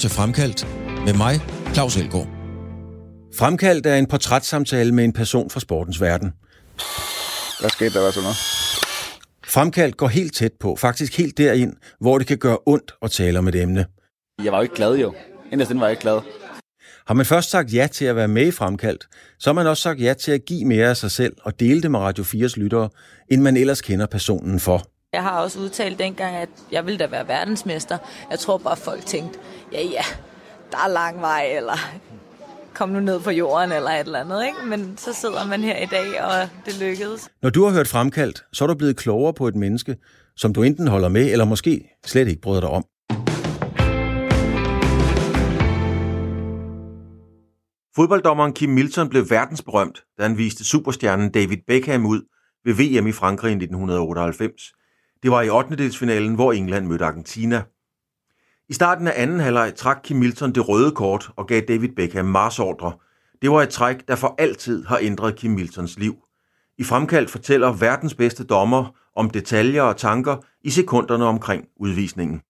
til Fremkaldt med mig, Claus Elgaard. Fremkaldt er en portrætssamtale med en person fra sportens verden. Hvad skete der, hvad så noget? Fremkaldt går helt tæt på, faktisk helt derind, hvor det kan gøre ondt at tale om et emne. Jeg var jo ikke glad jo. Inderst var jeg ikke glad. Har man først sagt ja til at være med i Fremkaldt, så har man også sagt ja til at give mere af sig selv og dele det med Radio 4's lyttere, end man ellers kender personen for. Jeg har også udtalt dengang, at jeg ville da være verdensmester. Jeg tror bare, folk tænkte, ja ja, der er lang vej, eller kom nu ned på jorden, eller et eller andet. Ikke? Men så sidder man her i dag, og det lykkedes. Når du har hørt Fremkaldt, så er du blevet klogere på et menneske, som du enten holder med, eller måske slet ikke bryder dig om. Fodbolddommeren Kim Milton blev verdensberømt, da han viste superstjernen David Beckham ud ved VM i Frankrig i 1998. Det var i 8. finalen, hvor England mødte Argentina. I starten af anden halvleg trak Kim Milton det røde kort og gav David Beckham marsordre. Det var et træk, der for altid har ændret Kim Miltons liv. I fremkaldt fortæller verdens bedste dommer om detaljer og tanker i sekunderne omkring udvisningen.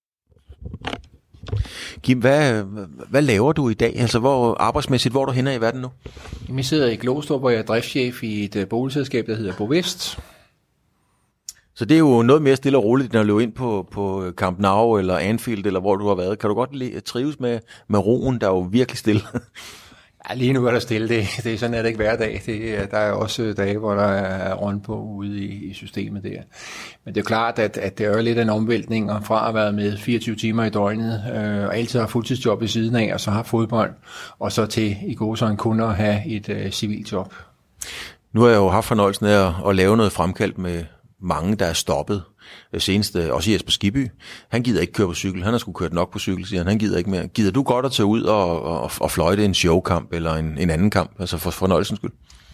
Kim, hvad, hvad laver du i dag? Altså, hvor arbejdsmæssigt, hvor er du henne i verden nu? Jeg sidder i Glostrup, hvor jeg er driftschef i et øh, boligselskab, der hedder Bovest. Så det er jo noget mere stille og roligt, når du løber ind på, på Camp Nou eller Anfield, eller hvor du har været. Kan du godt trives med, med roen, der er jo virkelig stille? Ja, lige nu er der stille. Det, det er sådan, at det ikke hver dag. Det, der er også dage, hvor der er rundt på ude i, i systemet der. Men det er klart, at, at det er lidt en omvæltning fra at have været med 24 timer i døgnet, øh, og altid har fuldtidsjob ved siden af, og så har fodbold, og så til i går så en kunde at have et øh, civilt job. Nu har jeg jo haft fornøjelsen af at, at lave noget fremkaldt med mange, der er stoppet. Senest også Jesper Skiby. Han gider ikke køre på cykel. Han har sgu kørt nok på cykel, siger han. Han gider ikke mere. Gider du godt at tage ud og, og, og fløjte en showkamp eller en, en anden kamp, altså for fornøjelsens skyld?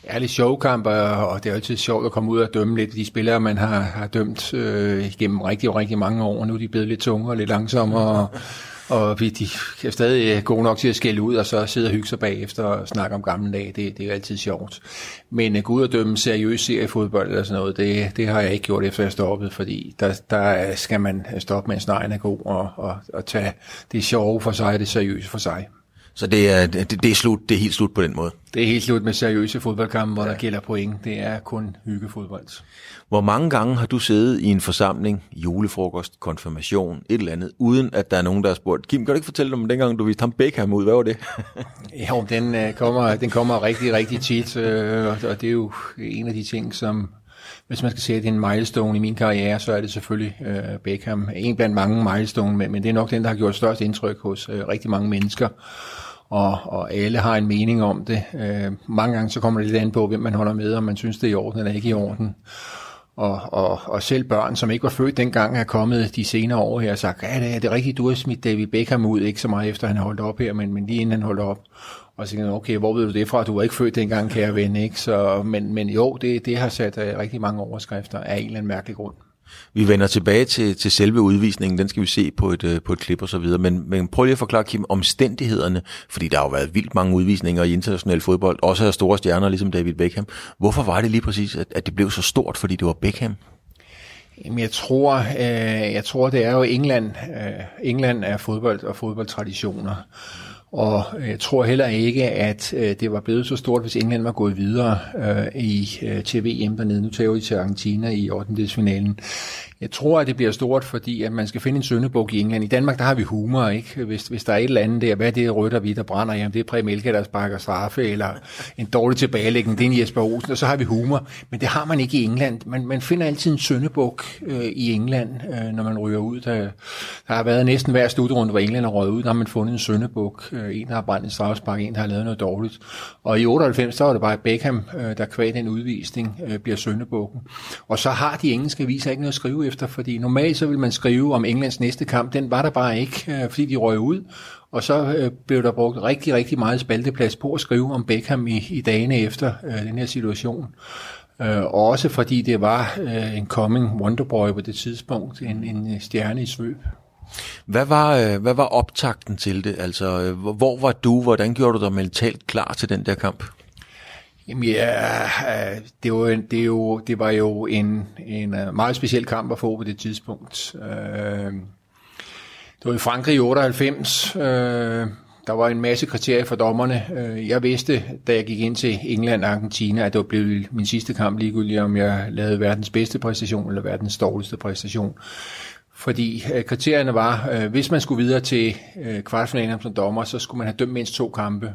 ærlig showkamp, og det er altid sjovt at komme ud og dømme lidt de spillere, man har, har dømt øh, gennem rigtig, rigtig mange år. Nu er de blevet lidt tungere og lidt langsommere, og, vi, de er stadig gode nok til at skælde ud, og så sidde og hygge sig bagefter og snakke om gamle dage. Det, det er altid sjovt. Men øh, at gå ud og dømme seriøs seriefodbold eller sådan noget, det, det har jeg ikke gjort, efter jeg stoppet, fordi der, der skal man stoppe, mens nejen er god, og, og, og tage det sjove for sig og det seriøse for sig. Så det er, det, det, er slut, det er helt slut på den måde? Det er helt slut med seriøse fodboldkampe, hvor ja. der gælder point. Det er kun hyggefodbold. Hvor mange gange har du siddet i en forsamling, julefrokost, konfirmation, et eller andet, uden at der er nogen, der har spurgt, Kim, kan du ikke fortælle om dengang, du viste ham Beckham ud? Hvad var det? jo, den, øh, kommer, den kommer rigtig, rigtig tit, øh, og det er jo en af de ting, som hvis man skal sige, at det er en milestone i min karriere, så er det selvfølgelig øh, Beckham. En blandt mange milestone, men, men det er nok den, der har gjort størst indtryk hos øh, rigtig mange mennesker og, og alle har en mening om det. Øh, mange gange så kommer det lidt an på, hvem man holder med, om man synes, det er i orden eller ikke i orden. Og, og, og selv børn, som ikke var født dengang, er kommet de senere år her og sagt, ja, det er det rigtigt, du har smidt David Beckham ud, ikke så meget efter han holdt op her, men, men lige inden han holdt op. Og så tænkte okay, hvor ved du det fra? Du var ikke født dengang, kære ven, ikke? Så, men, men jo, det, det har sat uh, rigtig mange overskrifter af en eller anden mærkelig grund. Vi vender tilbage til, til selve udvisningen, den skal vi se på et, øh, på et klip og så videre, men, men prøv lige at forklare, Kim, omstændighederne, fordi der har jo været vildt mange udvisninger i international fodbold, også af store stjerner ligesom David Beckham. Hvorfor var det lige præcis, at, at det blev så stort, fordi det var Beckham? Jamen, jeg tror, øh, jeg tror, det er jo England. Øh, England er fodbold og fodboldtraditioner. Og øh, jeg tror heller ikke, at øh, det var blevet så stort, hvis England var gået videre øh, i øh, TVM dernede. Nu tager vi til Argentina i 8. finalen. Jeg tror, at det bliver stort, fordi at man skal finde en søndebog i England. I Danmark, der har vi humor, ikke? Hvis, hvis der er et eller andet der, hvad er det rødt og hvidt, der brænder? Jamen, det er Præm Elke, der sparker straffe, eller en dårlig tilbagelægning, det er en Jesper Olsen, og så har vi humor. Men det har man ikke i England. Man, man finder altid en søndebog øh, i England, øh, når man ryger ud. Der, der har været næsten hver studierunde, hvor England har røget ud, der har man fundet en søndebog. Øh, en, har brændt en straffespark, en, der har lavet noget dårligt. Og i 98, så var det bare Beckham, øh, der kvæg den udvisning, øh, bliver søndebukken. Og så har de engelske aviser ikke noget at skrive efter, fordi normalt så vil man skrive om Englands næste kamp, den var der bare ikke, øh, fordi de røg ud, og så øh, blev der brugt rigtig, rigtig meget spalteplads på at skrive om Beckham i, i dagene efter øh, den her situation. Øh, også fordi det var øh, en coming wonderboy på det tidspunkt, en, en stjerne i svøb. Hvad var, øh, hvad var optakten til det? Altså, øh, hvor var du? Hvordan gjorde du dig mentalt klar til den der kamp? Jamen ja, øh, det var, det, jo, det var jo en, en meget speciel kamp at få på det tidspunkt. Det var i Frankrig i 98. Der var en masse kriterier for dommerne. Jeg vidste, da jeg gik ind til England og Argentina, at det var blevet min sidste kamp ligegyldigt, om jeg lavede verdens bedste præstation eller verdens dårligste præstation. Fordi øh, kriterierne var, øh, hvis man skulle videre til øh, kvartfinalen som dommer, så skulle man have dømt mindst to kampe.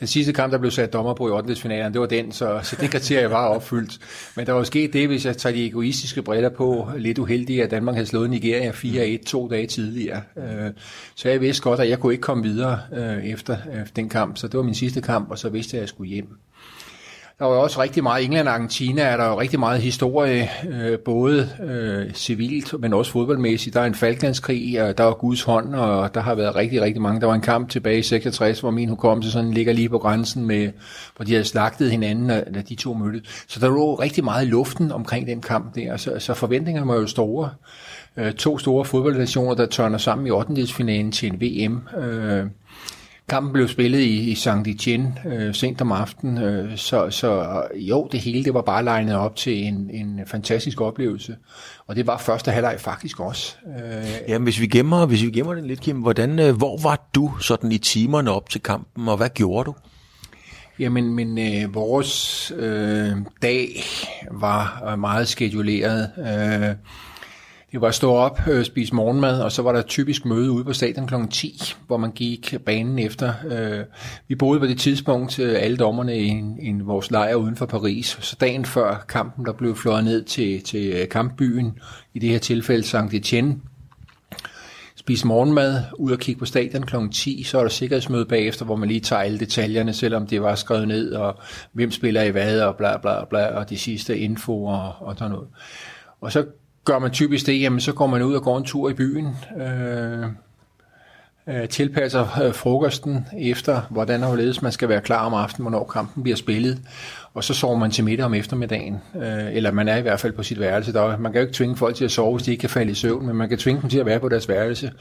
Den sidste kamp, der blev sat dommer på i 8. finalen, det var den, så, så det kriterie var opfyldt. Men der var sket det, hvis jeg tager de egoistiske briller på, lidt uheldigt, at Danmark havde slået Nigeria 4-1 to dage tidligere. Øh, så jeg vidste godt, at jeg kunne ikke komme videre øh, efter øh, den kamp, så det var min sidste kamp, og så vidste jeg, at jeg skulle hjem. Der var jo også rigtig meget, England og Argentina er der jo rigtig meget historie, øh, både øh, civilt, men også fodboldmæssigt. Der er en Falklandskrig, og der er Guds hånd, og der har været rigtig, rigtig mange. Der var en kamp tilbage i 66, hvor min hukommelse sådan ligger lige på grænsen, med, hvor de havde slagtet hinanden, da de to mødtes. Så der lå rigtig meget i luften omkring den kamp der, så, så forventningerne var jo store. Øh, to store fodboldnationer, der tørner sammen i 8. til en VM. Øh, Kampen blev spillet i, i Saint Etienne øh, sent om aftenen, øh, så, så jo, det hele det var bare legnet op til en, en fantastisk oplevelse. Og det var første halvleg faktisk også. Øh, Jamen, hvis vi gemmer, hvis vi gemmer den lidt, Kim, hvordan, øh, hvor var du sådan i timerne op til kampen, og hvad gjorde du? Jamen, men øh, vores øh, dag var meget skeduleret. Øh, vi var stå op, øh, spise morgenmad, og så var der typisk møde ude på stadion kl. 10, hvor man gik banen efter. Øh, vi boede på det tidspunkt, øh, alle dommerne i, i vores lejr uden for Paris. Så dagen før kampen, der blev fløjet ned til, til øh, kampbyen, i det her tilfælde Saint Etienne, spise morgenmad, ud og kigge på stadion kl. 10, så er der sikkerhedsmøde bagefter, hvor man lige tager alle detaljerne, selvom det var skrevet ned, og hvem spiller i hvad, og bla bla bla, og de sidste info og, og sådan noget. Og så gør man typisk det, jamen så går man ud og går en tur i byen, øh, øh, tilpasser øh, frokosten efter, hvordan og hvorledes man skal være klar om aftenen, hvornår kampen bliver spillet, og så sover man til middag om eftermiddagen, øh, eller man er i hvert fald på sit værelse. Der, man kan jo ikke tvinge folk til at sove, hvis de ikke kan falde i søvn, men man kan tvinge dem til at være på deres værelse.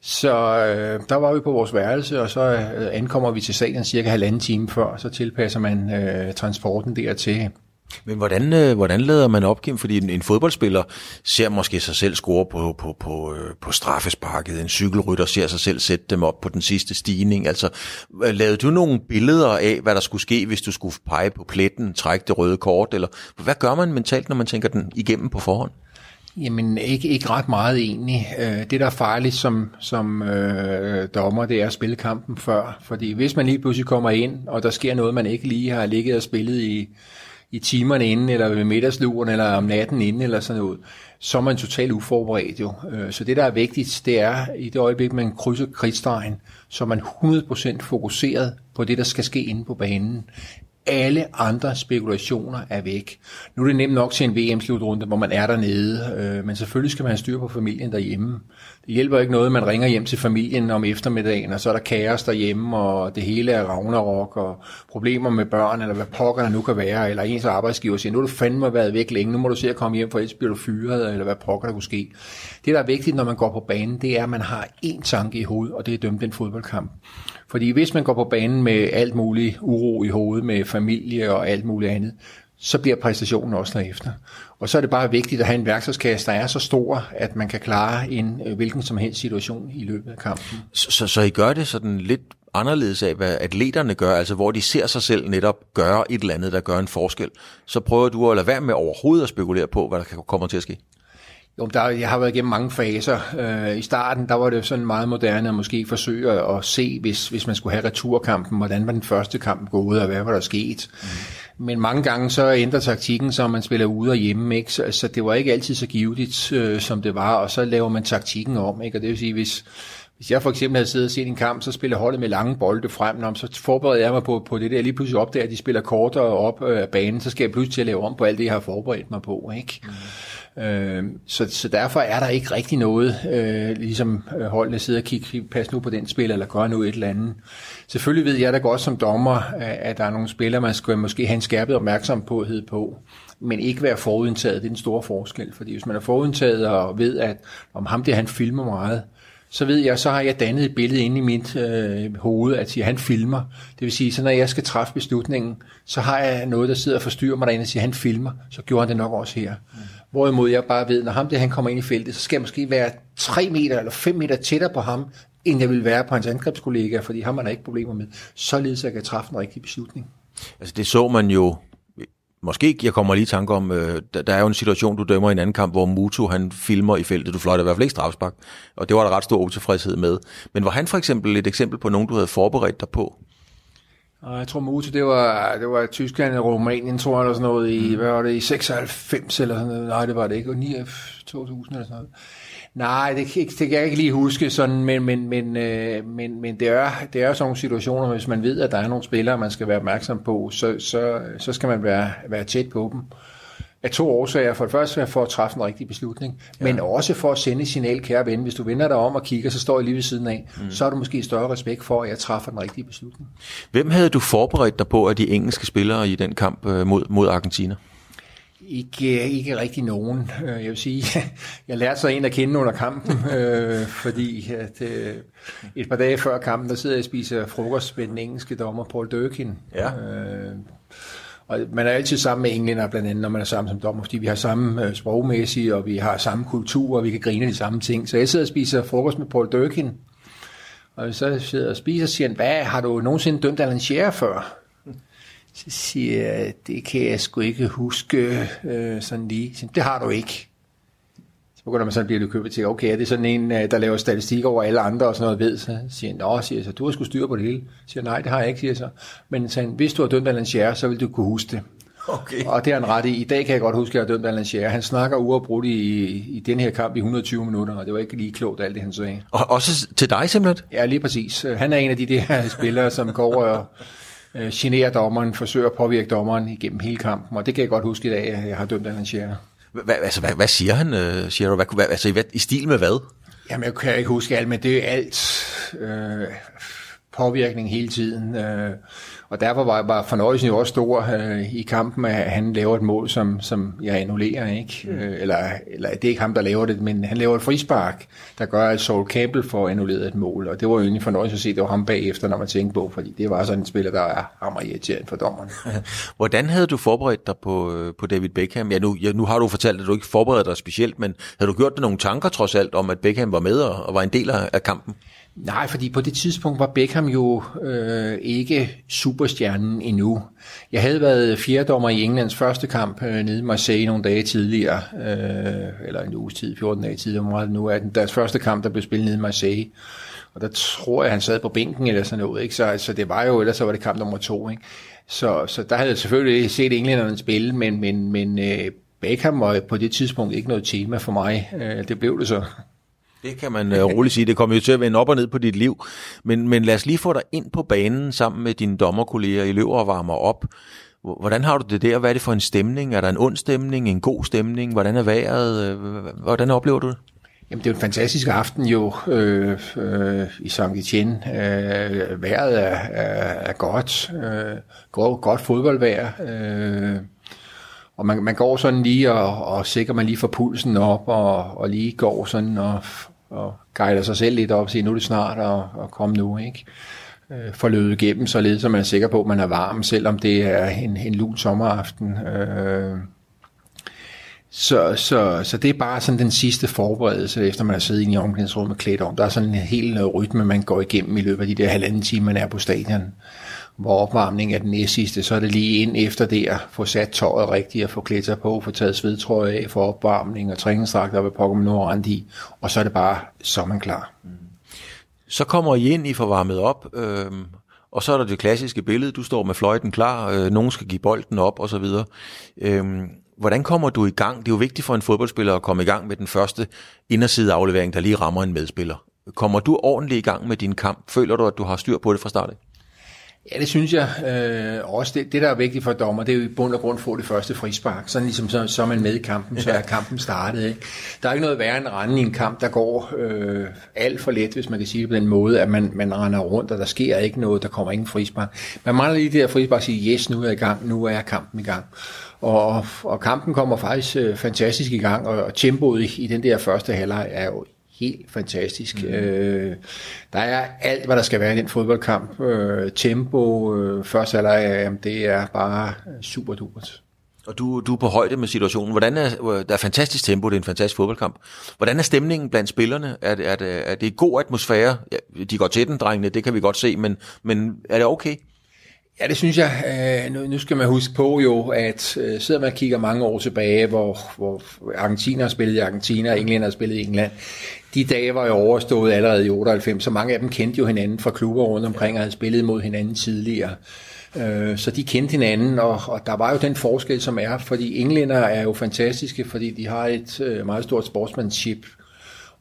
Så øh, der var vi på vores værelse, og så øh, ankommer vi til stadion cirka halvanden time før, så tilpasser man øh, transporten dertil. Men hvordan, øh, hvordan lader man op, Kim? Fordi en, en fodboldspiller ser måske sig selv score på, på, på, øh, på straffesparket. En cykelrytter ser sig selv sætte dem op på den sidste stigning. Altså, øh, lavede du nogle billeder af, hvad der skulle ske, hvis du skulle pege på pletten, trække det røde kort? Eller hvad gør man mentalt, når man tænker den igennem på forhånd? Jamen, ikke, ikke ret meget egentlig. Øh, det, der er farligt som, som øh, dommer, det er at spille kampen før. Fordi hvis man lige pludselig kommer ind, og der sker noget, man ikke lige har ligget og spillet i i timerne inden, eller ved middagsluren, eller om natten inden, eller sådan noget, så er man totalt uforberedt jo. Øh, så det, der er vigtigt, det er i det øjeblik, man krydser kridtstregen, så er man 100% fokuseret på det, der skal ske inde på banen. Alle andre spekulationer er væk. Nu er det nemt nok til en VM-slutrunde, hvor man er dernede, øh, men selvfølgelig skal man have styr på familien derhjemme. Det hjælper ikke noget, man ringer hjem til familien om eftermiddagen, og så er der kaos derhjemme, og det hele er ragnarok, og problemer med børn, eller hvad pokker der nu kan være, eller ens arbejdsgiver siger, nu har du fandme været væk længe, nu må du se at komme hjem, for ellers bliver du fyret, eller hvad pokker der kunne ske. Det, der er vigtigt, når man går på banen, det er, at man har én tanke i hovedet, og det er at dømme den fodboldkamp. Fordi hvis man går på banen med alt muligt uro i hovedet, med familie og alt muligt andet, så bliver præstationen også efter. Og så er det bare vigtigt at have en værktøjskasse, der er så stor, at man kan klare en øh, hvilken som helst situation i løbet af kampen. Så, så, så I gør det sådan lidt anderledes af, hvad atleterne gør, altså hvor de ser sig selv netop gøre et eller andet, der gør en forskel. Så prøver du at lade være med overhovedet at spekulere på, hvad der kommer til at ske? Jo, der, jeg har været igennem mange faser. Øh, I starten, der var det sådan meget moderne at måske forsøge at se, hvis, hvis man skulle have returkampen, hvordan var den første kamp gået, og hvad var der sket. Mm. Men mange gange så ændrer taktikken, så man spiller ude og hjemme, ikke? Så, så det var ikke altid så givetigt, øh, som det var, og så laver man taktikken om. Ikke? Og det vil sige, hvis, hvis jeg for eksempel havde siddet og set en kamp, så spiller holdet med lange bolde frem, når, så forbereder jeg mig på, på det der. Lige pludselig opdager, at de spiller kortere op øh, af banen, så skal jeg pludselig til at lave om på alt det, jeg har forberedt mig på. Ikke? Mm. Øh, så, så derfor er der ikke rigtig noget, øh, ligesom øh, holdene sidder og kigger, pas nu på den spiller, eller gør nu et eller andet. Selvfølgelig ved jeg da godt som dommer, at der er nogle spillere, man skal måske have en skærpet opmærksomhed på, men ikke være forudindtaget, det er en stor forskel. Fordi hvis man er forudindtaget og ved, at om ham det, han filmer meget, så ved jeg, så har jeg dannet et billede inde i mit øh, hoved, at siger, han filmer. Det vil sige, så når jeg skal træffe beslutningen, så har jeg noget, der sidder og forstyrrer mig derinde og siger, han filmer, så gjorde han det nok også her. Mm. Hvorimod jeg bare ved, når ham det, han kommer ind i feltet, så skal jeg måske være 3 meter eller 5 meter tættere på ham, end jeg vil være på hans angrebskollega, fordi ham har der ikke problemer med, således at jeg kan træffe en rigtig beslutning. Altså det så man jo Måske, jeg kommer lige i tanke om, øh, der, der er jo en situation, du dømmer i en anden kamp, hvor Mutu han filmer i feltet. Du fløjter i hvert fald ikke strafspark, og det var der ret stor utilfredshed med. Men var han for eksempel et eksempel på nogen, du havde forberedt dig på? Og jeg tror Mutu, det var, det var Tyskland og Rumænien, tror jeg, eller sådan noget, i, mm. hvad var det, i 96 eller sådan noget. Nej, det var det ikke, og 9, 2000 eller sådan noget. Nej, det, det kan jeg ikke lige huske, sådan, men, men, men, øh, men, men det, er, det er sådan nogle situationer, hvis man ved, at der er nogle spillere, man skal være opmærksom på, så, så, så skal man være, være tæt på dem. Af to årsager. For det første for at træffe en rigtig beslutning, ja. men også for at sende signal, kære ven. Hvis du vender dig om og kigger, så står jeg lige ved siden af, mm. så har du måske større respekt for, at jeg træffer den rigtige beslutning. Hvem havde du forberedt dig på af de engelske spillere i den kamp øh, mod, mod Argentina? Ikke, ikke rigtig nogen. Øh, jeg vil sige, jeg lærte så en at kende under kampen, øh, fordi at, øh, et par dage før kampen, der sidder jeg og spiser frokost med den engelske dommer Paul Durkin. Ja. Øh, og man er altid sammen med englænder, blandt andet, når man er sammen som dommer, fordi vi har samme øh, sprogmæssige, og vi har samme kultur, og vi kan grine de samme ting. Så jeg sidder og spiser frokost med Paul Durkin, og så sidder jeg og spiser og siger, hvad, har du nogensinde dømt Alan Shearer før? Så siger jeg, det kan jeg sgu ikke huske øh, sådan lige. Så, det har du ikke. Så begynder man så at blive lidt købet til, okay, er det sådan en, øh, der laver statistik over alle andre og sådan noget ved? Så siger jeg, nå, siger jeg så, du har sgu styr på det hele. Så siger nej, det har jeg ikke, siger jeg så. Men så, hvis du har dømt Alan så vil du kunne huske det. Okay. Og det er han ret i. I dag kan jeg godt huske, at jeg har dømt Alan. Han snakker uafbrudt i, i den her kamp i 120 minutter, og det var ikke lige klogt alt det, han sagde. Og også til dig simpelthen? Ja, lige præcis. Han er en af de der spillere, som går og øh, generer dommeren, forsøger at påvirke dommeren igennem hele kampen, og det kan jeg godt huske i dag, at jeg har dømt Alan Shearer. Hvad, altså, hvad, hvad siger han, øh, siger Shearer? Hvad, hvad, altså, i, hvad, i stil med hvad? Jamen, jeg kan ikke huske alt, men det er alt øh, påvirkning hele tiden. Øh, og derfor var, var fornøjelsen jo også stor øh, i kampen, at han laver et mål, som, som jeg annullerer. Ikke? Mm. Øh, eller, eller det er ikke ham, der laver det, men han laver et frispark, der gør, at Saul Campbell får annulleret et mål. Og det var jo egentlig fornøjelse at se, det var ham bagefter, når man tænker på, fordi det var sådan en spiller, der er hammer irriterende for dommeren. Hvordan havde du forberedt dig på, øh, på David Beckham? Ja, nu, ja, nu har du fortalt, at du ikke forberedte dig specielt, men havde du gjort dig nogle tanker trods alt om, at Beckham var med og, og var en del af, af kampen? Nej, fordi på det tidspunkt var Beckham jo øh, ikke superstjernen endnu. Jeg havde været fjerdommer i Englands første kamp øh, nede i Marseille nogle dage tidligere, øh, eller en uges tid, 14 dage tidligere, meget nu er den deres første kamp, der blev spillet nede i Marseille. Og der tror jeg, han sad på bænken eller sådan noget, ikke? Så altså, det var jo, ellers så var det kamp nummer to, ikke? Så, så der havde jeg selvfølgelig set englænderne spille, men, men, men øh, Beckham var på det tidspunkt ikke noget tema for mig. Øh, det blev det så. Det kan man uh, roligt sige. Det kommer jo til at vende op og ned på dit liv. Men, men lad os lige få dig ind på banen sammen med dine dommerkolleger. I løber og varmer op. Hvordan har du det der? Hvad er det for en stemning? Er der en ond stemning? En god stemning? Hvordan er vejret? Øh, hvordan oplever du det? Jamen, det er jo en fantastisk aften jo øh, øh, i Saint Etienne. Øh, vejret er, er, er godt. Øh, godt, godt fodboldvejr. Øh, og man, man går sådan lige og, og sikrer man lige for pulsen op og, og lige går sådan og og guider sig selv lidt op og siger, nu er det snart og, og kom nu, ikke? Øh, får løbet igennem, således så man er sikker på, at man er varm, selvom det er en, en lun sommeraften. Øh, så, så, så det er bare sådan den sidste forberedelse, efter man har siddet i omklædningsrummet klædt om. Der er sådan en hel rytme, man går igennem i løbet af de der halvanden time, man er på stadion hvor opvarmning er den næste sidste, så er det lige ind efter det at få sat tøjet rigtigt, og få klædt sig på, få taget svedtrøje af for opvarmning og træningsdragter, ved pokker man nu i, og så er det bare, så er man klar. Så kommer I ind, I får varmet op, øh, og så er der det klassiske billede, du står med fløjten klar, øh, nogen skal give bolden op og så videre. Øh, hvordan kommer du i gang? Det er jo vigtigt for en fodboldspiller at komme i gang med den første inderside aflevering, der lige rammer en medspiller. Kommer du ordentligt i gang med din kamp? Føler du, at du har styr på det fra starten? Ja, det synes jeg øh, også. Det, det, der er vigtigt for dommer, det er jo i bund og grund at få det første frispark. Sådan ligesom så, så er man med i kampen, så er kampen startet. Ikke? Der er ikke noget værre end rende i en kamp, der går øh, alt for let, hvis man kan sige det på den måde, at man, man render rundt, og der sker ikke noget, der kommer ingen frispark. Man mangler lige det her frispark og sige, yes, nu er jeg i gang, nu er kampen i gang. Og, og kampen kommer faktisk øh, fantastisk i gang, og, og tempoet i, i den der første halvleg er jo helt fantastisk. Mm. Øh, der er alt, hvad der skal være i den fodboldkamp. Øh, tempo, øh, første halvleg, øh, det er bare super dupert. Og du, du er på højde med situationen. Hvordan er, der er fantastisk tempo, det er en fantastisk fodboldkamp. Hvordan er stemningen blandt spillerne? Er, det, er, det, er det en god atmosfære? Ja, de går til den, drengene, det kan vi godt se, men, men er det okay? Ja, det synes jeg. Øh, nu, skal man huske på jo, at øh, sidder man og kigger mange år tilbage, hvor, hvor Argentina har spillet i Argentina, og England har spillet i England. De dage var jo overstået allerede i 98, så mange af dem kendte jo hinanden fra klubber rundt omkring og havde spillet mod hinanden tidligere. Øh, så de kendte hinanden, og, og der var jo den forskel, som er, fordi englænder er jo fantastiske, fordi de har et meget stort sportsmanship,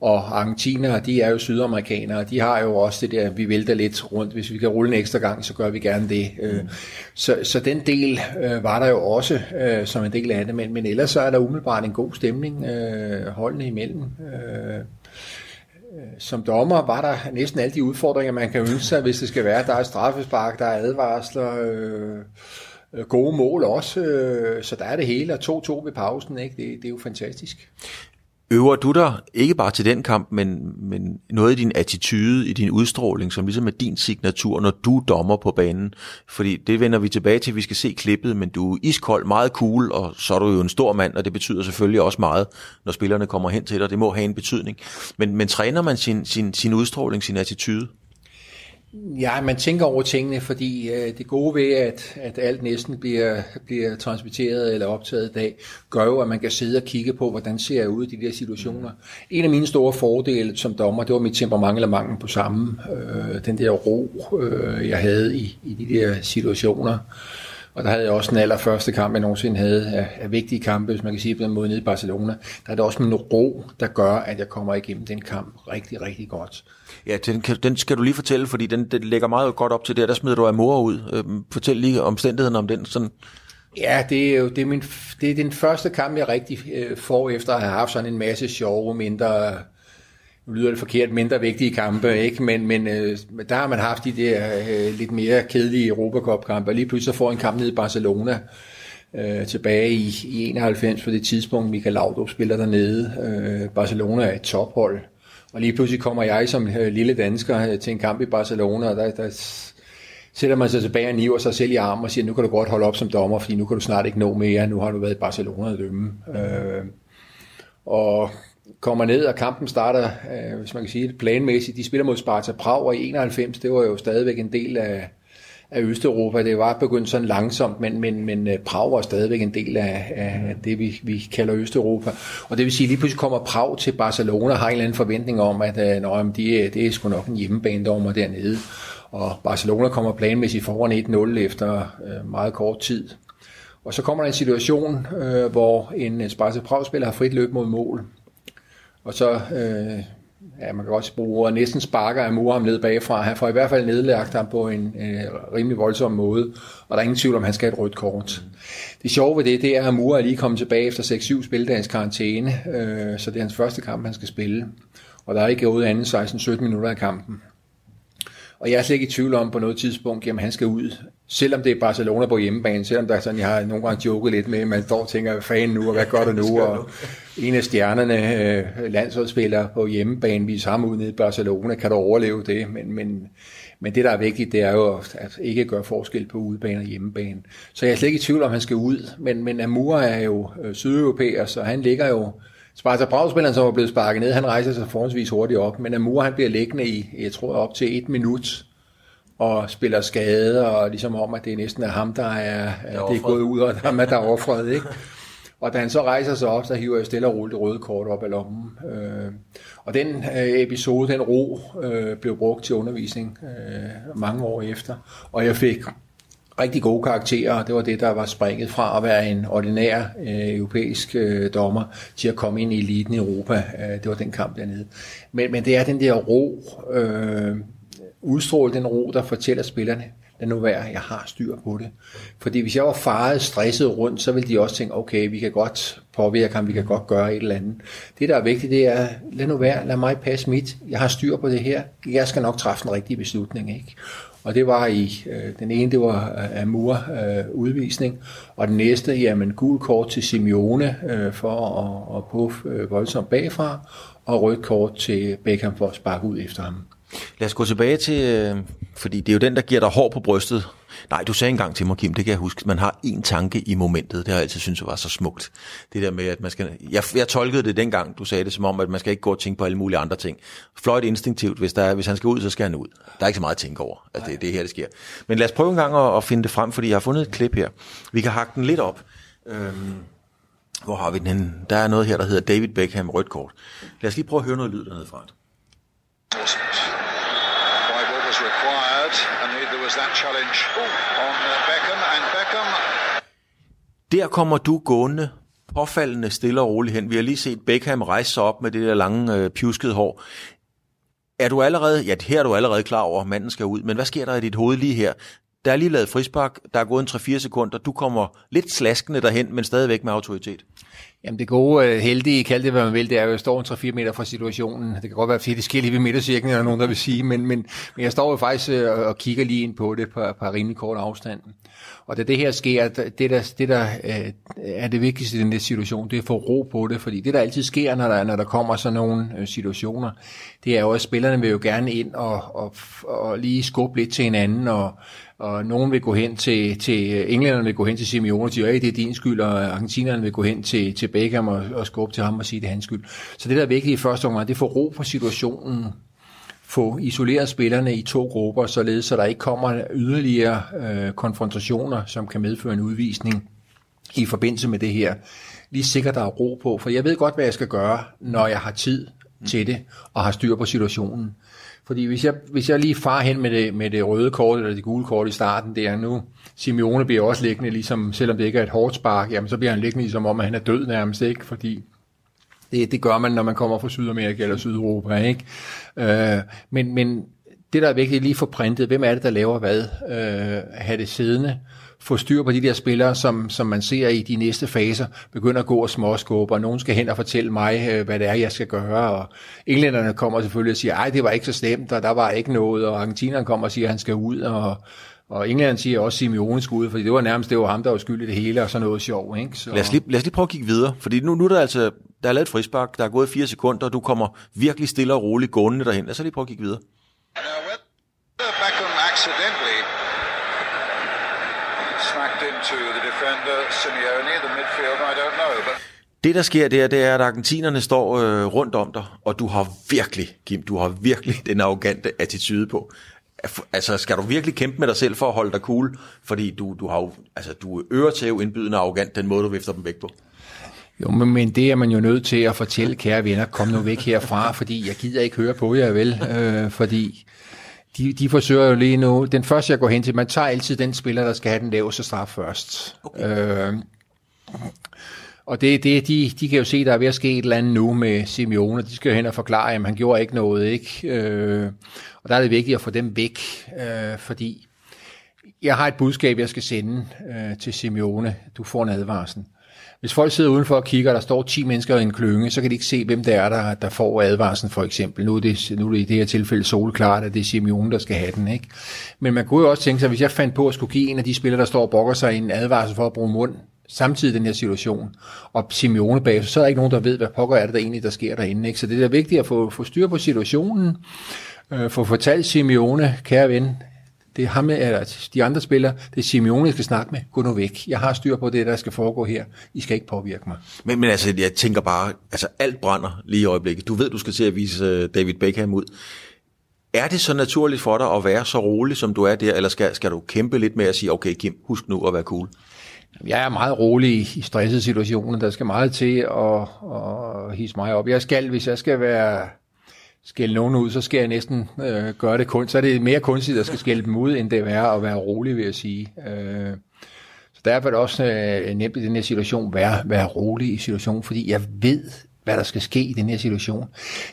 og argentinere, de er jo sydamerikanere, de har jo også det der, vi vælter lidt rundt, hvis vi kan rulle en ekstra gang, så gør vi gerne det. Mm. Så, så den del øh, var der jo også øh, som en del af det, men, men ellers så er der umiddelbart en god stemning øh, holdene imellem. Øh, som dommer var der næsten alle de udfordringer, man kan ønske sig, hvis det skal være. Der er straffespark, der er advarsler, øh, gode mål også, øh, så der er det hele, og 2-2 ved pausen, ikke? Det, det er jo fantastisk. Øver du dig ikke bare til den kamp, men, men noget i din attitude, i din udstråling, som ligesom er din signatur, når du dommer på banen? Fordi det vender vi tilbage til, vi skal se klippet, men du er iskold, meget cool, og så er du jo en stor mand, og det betyder selvfølgelig også meget, når spillerne kommer hen til dig. Det må have en betydning. Men, men træner man sin, sin, sin udstråling, sin attitude? Ja, man tænker over tingene, fordi øh, det gode ved, at, at alt næsten bliver, bliver transmitteret eller optaget i dag, gør jo, at man kan sidde og kigge på, hvordan ser jeg ud i de der situationer. En af mine store fordele som dommer, det var mit temperament eller mangel på samme. Øh, den der ro, øh, jeg havde i, i de der situationer. Og der havde jeg også den allerførste kamp, jeg nogensinde havde af, af vigtige kampe, hvis man kan sige på den måde, nede i Barcelona. Der er det også min ro, der gør, at jeg kommer igennem den kamp rigtig, rigtig godt. Ja, den, den skal du lige fortælle, fordi den, den lægger meget godt op til det, der smider du af mor ud. Øhm, fortæl lige omstændigheden om den. Sådan. Ja, det er jo det er, min, det er den første kamp, jeg rigtig øh, får efter at have haft sådan en masse sjove, mindre nu lyder det forkert, mindre vigtige kampe, ikke? men, men øh, der har man haft de der øh, lidt mere kedelige Europacup-kampe, og lige pludselig får en kamp ned i Barcelona øh, tilbage i, i 91, på det tidspunkt Michael Laudrup spiller dernede. Øh, Barcelona er et tophold, og lige pludselig kommer jeg som øh, lille dansker øh, til en kamp i Barcelona, og der, der sætter man sig tilbage og niver sig selv i armen og siger, nu kan du godt holde op som dommer, fordi nu kan du snart ikke nå mere, nu har du været i Barcelona at dømme. Øh, og kommer ned, og kampen starter, øh, hvis man kan sige det, planmæssigt. De spiller mod Sparta Prag, og i 91, det var jo stadigvæk en del af, af Østeuropa. Det var begyndt sådan langsomt, men, men, men øh, Prag var stadigvæk en del af, af det, vi, vi kalder Østeuropa. Og det vil sige, lige pludselig kommer Prag til Barcelona og har en eller anden forventning om, at øh, nå, det, øh, det er sgu nok en hjemmebane dommer dernede. Og Barcelona kommer planmæssigt foran 1-0 efter øh, meget kort tid. Og så kommer der en situation, øh, hvor en Sparta Prag-spiller har frit løb mod mål. Og så, øh, ja, man kan også bruge ordet, næsten sparker af ham ned bagfra. Han får i hvert fald nedlagt ham på en øh, rimelig voldsom måde, og der er ingen tvivl om, at han skal have et rødt kort. Det sjove ved det, det er, at Mura er lige kommet tilbage efter 6-7 spildagens karantæne, øh, så det er hans første kamp, han skal spille. Og der er ikke gået andet 16-17 minutter af kampen. Og jeg er slet ikke i tvivl om på noget tidspunkt, jamen han skal ud. Selvom det er Barcelona på hjemmebane, selvom der er sådan, jeg har nogle gange joket lidt med, at man står og tænker, hvad fanden nu, og hvad gør du nu? Og en af stjernerne, øh, landsholdsspiller på hjemmebane, viser ham ud nede i Barcelona, kan du overleve det? Men, men, men det, der er vigtigt, det er jo at ikke gøre forskel på udebane og hjemmebane. Så jeg er slet ikke i tvivl om, han skal ud. Men, men Amur er jo øh, sydeuropæer, så han ligger jo Sparta Prag-spilleren, som er blevet sparket ned, han rejser sig forholdsvis hurtigt op, men Amur han bliver liggende i, jeg tror, op til et minut, og spiller skade, og ligesom om, at det næsten er ham, der er, er det er gået ud, og ham, der er overfred, ikke? Og da han så rejser sig op, så hiver jeg stille og roligt det røde kort op af lommen. Øh, og den øh, episode, den ro, øh, blev brugt til undervisning øh, mange år efter. Og jeg fik rigtig gode karakterer, det var det, der var springet fra at være en ordinær øh, europæisk øh, dommer til at komme ind i eliten i Europa. Øh, det var den kamp dernede. Men, men det er den der ro, øh, udstråle den ro, der fortæller spillerne, lad nu være, jeg har styr på det. Fordi hvis jeg var faret, stresset rundt, så ville de også tænke, okay, vi kan godt påvirke ham, vi kan godt gøre et eller andet. Det, der er vigtigt, det er, lad nu være, lad mig passe mit, jeg har styr på det her, jeg skal nok træffe den rigtige beslutning. Ikke? Og det var i, øh, den ene, det var øh, Amur øh, udvisning, og den næste, jamen gul kort til Simeone øh, for at, at puffe øh, voldsomt bagfra, og rødt kort til Beckham for at sparke ud efter ham. Lad os gå tilbage til, øh, fordi det er jo den, der giver dig hår på brystet. Nej, du sagde engang til mig, Kim, det kan jeg huske, man har en tanke i momentet. Det har jeg altid syntes var så smukt. Det der med, at man skal... Jeg, jeg tolkede det dengang, du sagde det som om, at man skal ikke gå og tænke på alle mulige andre ting. Fløjt instinktivt, hvis, der er, hvis han skal ud, så skal han ud. Der er ikke så meget at tænke over, at det, det er her, det sker. Men lad os prøve en gang at, at finde det frem, fordi jeg har fundet et klip her. Vi kan hakke den lidt op. Øhm, hvor har vi den henne? Der er noget her, der hedder David Beckham rødt kort. Lad os lige prøve at høre noget lyd dernede fra. det ball was required, and there was that challenge on uh, Beckham, and Beckham Der kommer du gående påfaldende stille og roligt hen. Vi har lige set Beckham rejse sig op med det der lange, øh, pjuskede hår. Er du allerede, ja, her er du allerede klar over, at manden skal ud, men hvad sker der i dit hoved lige her? Der er lige lavet frispark, der er gået en 3-4 sekunder, du kommer lidt slaskende derhen, men stadigvæk med autoritet. Jamen det gode, øh, heldige, kald det hvad man vil, det er jo, at jeg står en 3-4 meter fra situationen. Det kan godt være, fordi det sker lige ved midtercirklen, eller nogen, der vil sige, men, men, men jeg står jo faktisk øh, og kigger lige ind på det på, på rimelig kort afstand. Og da det her sker, det der, det der øh, er det vigtigste i den der situation, det er at få ro på det, fordi det der altid sker, når der, når der kommer sådan nogle situationer, det er jo, at spillerne vil jo gerne ind og, og, og lige skubbe lidt til hinanden, og, og nogen vil gå hen til, til øh, englænderne vil gå hen til Simeone og sige, hey, det er din skyld, og argentinerne vil gå hen til, til Beckham og, og skubbe til ham og sige, det er hans skyld. Så det der er vigtigt i første omgang, det er få ro på situationen, få isoleret spillerne i to grupper, således så der ikke kommer yderligere øh, konfrontationer, som kan medføre en udvisning i forbindelse med det her. Lige sikkert, der er ro på, for jeg ved godt, hvad jeg skal gøre, når jeg har tid til det, og har styr på situationen. Fordi hvis jeg, hvis jeg lige far hen med det, med det røde kort, eller det gule kort i starten, det er nu, Simeone bliver også liggende, ligesom, selvom det ikke er et hårdt spark, jamen så bliver han liggende ligesom om, at han er død nærmest, ikke? Fordi det, det gør man, når man kommer fra Sydamerika eller Sydeuropa, ikke? Øh, men, men det, der er vigtigt, lige få printet, hvem er det, der laver hvad? Øh, have det siddende, få styr på de der spillere, som, som man ser i de næste faser, begynder at gå og småskubbe, og nogen skal hen og fortælle mig, øh, hvad det er, jeg skal gøre, og englænderne kommer selvfølgelig og siger, ej, det var ikke så slemt, og der var ikke noget, og argentinerne kommer og siger, at han skal ud, og, og England siger også Simeone skal ud, fordi det var nærmest det var ham, der var skyld i det hele, og sådan noget sjov. Ikke? Så... Lad, os lige, lad os lige prøve at kigge videre, fordi nu, nu er der altså, der er lavet et frispark, der er gået fire sekunder, og du kommer virkelig stille og roligt gående derhen. Lad os lige prøve at kigge videre. Now, Det, der sker der, det er, at argentinerne står øh, rundt om dig, og du har virkelig, Kim, du har virkelig den arrogante attitude på. Altså, skal du virkelig kæmpe med dig selv for at holde dig cool? Fordi du, du har jo, altså, du er øretæv indbydende arrogant, den måde, du vifter dem væk på. Jo, men, men det er man jo nødt til at fortælle, kære venner, kom nu væk herfra, fordi jeg gider ikke høre på jer, vel? Øh, fordi de, de forsøger jo lige nu, den første jeg går hen til, man tager altid den spiller, der skal have den laveste straf først. Okay. Øh, og det, det, de, de kan jo se, der er ved at ske et eller andet nu med Simeone, de skal jo hen og forklare, at han gjorde ikke noget, ikke? Øh, og der er det vigtigt at få dem væk, øh, fordi jeg har et budskab, jeg skal sende øh, til Simeone. Du får en advarsel. Hvis folk sidder udenfor og kigger, og der står 10 mennesker i en klynge, så kan de ikke se, hvem det er, der, der får advarslen for eksempel. Nu er, det, nu er det i det her tilfælde solklart, at det er Simeone, der skal have den. Ikke? Men man kunne jo også tænke sig, hvis jeg fandt på at skulle give en af de spillere, der står og bokker sig en advarsel for at bruge mund, samtidig den her situation, og Simeone bag, så er der ikke nogen, der ved, hvad pokker er det der egentlig, der sker derinde. Ikke? Så det er vigtigt at få, få styr på situationen, øh, få fortalt Simeone, kære ven, det er ham, eller de andre spillere, det er Simeone, jeg skal snakke med. Gå nu væk. Jeg har styr på det, der skal foregå her. I skal ikke påvirke mig. Men, men altså, jeg tænker bare, altså alt brænder lige i øjeblikket. Du ved, du skal til at vise øh, David Beckham ud. Er det så naturligt for dig at være så rolig, som du er der, eller skal, skal du kæmpe lidt med at sige, okay Kim, husk nu at være cool? Jeg er meget rolig i stressede situationer. Der skal meget til at, at hisse mig op. Jeg skal, hvis jeg skal være skælde nogen ud, så skal jeg næsten øh, gøre det kun. Så er det mere kunstigt at skal skælde dem ud, end det er at være rolig, vil jeg sige. Øh, så derfor er det også øh, nemt i den her situation, være, være rolig i situationen, fordi jeg ved, hvad der skal ske i den her situation.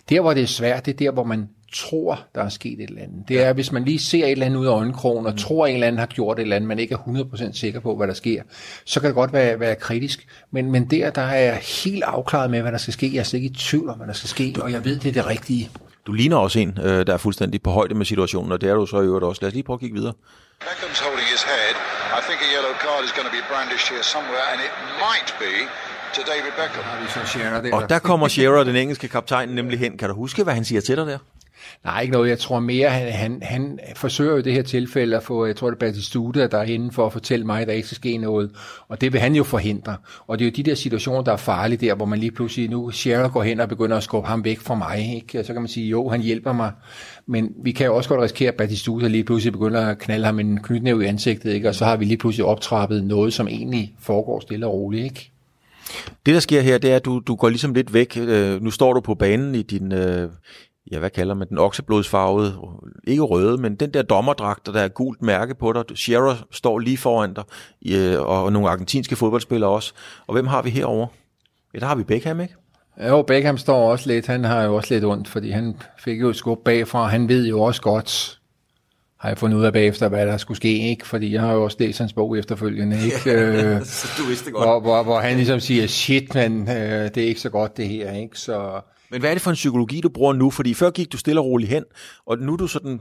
Der, hvor det er svært, det er der, hvor man tror, der er sket et eller andet. Det er, hvis man lige ser et eller andet ud af øjenkrogen, og tror, at en eller anden har gjort et eller andet, man ikke er 100% sikker på, hvad der sker, så kan det godt være, være kritisk. Men, men der, der er jeg helt afklaret med, hvad der skal ske. Jeg er slet ikke i tvivl om, hvad der skal ske, og jeg ved, det er det rigtige. Du ligner også en, øh, der er fuldstændig på højde med situationen, og det er du så i øvrigt også. Lad os lige prøve at kigge videre. Beckham's holding his head. I think a yellow card is going to be brandished here somewhere, and it might be to David Beckham. Og der kommer Shearer, den engelske kaptajn, nemlig hen. Kan du huske, hvad han siger til dig der? Nej, ikke noget. Jeg tror mere, han, han, han forsøger jo i det her tilfælde at få, jeg tror det er Batistuta, der er inde for at fortælle mig, at der ikke skal ske noget. Og det vil han jo forhindre. Og det er jo de der situationer, der er farlige der, hvor man lige pludselig nu, Shearer går hen og begynder at skubbe ham væk fra mig. Ikke? Og så kan man sige, jo, han hjælper mig. Men vi kan jo også godt risikere, at Batistuta lige pludselig begynder at knalde ham en knytnæv i ansigtet. Ikke? Og så har vi lige pludselig optrappet noget, som egentlig foregår stille og roligt. Ikke? Det, der sker her, det er, at du, du går ligesom lidt væk. Øh, nu står du på banen i din, øh, ja, hvad kalder man den, okseblodsfarvede, ikke røde, men den der dommerdragt, der er gult mærke på dig. Shearer står lige foran dig, øh, og nogle argentinske fodboldspillere også. Og hvem har vi herover? Ja, der har vi Beckham, ikke? Jo, Beckham står også lidt, han har jo også lidt ondt, fordi han fik jo et skub bagfra, han ved jo også godt, har jeg fundet ud af bagefter, hvad der skulle ske, ikke? Fordi jeg har jo også læst hans bog efterfølgende, ikke? Ja, øh, så du vidste godt. Hvor, hvor, hvor han ligesom siger, shit, men øh, det er ikke så godt det her, ikke? Så... Men hvad er det for en psykologi, du bruger nu? Fordi før gik du stille og roligt hen, og nu er du sådan...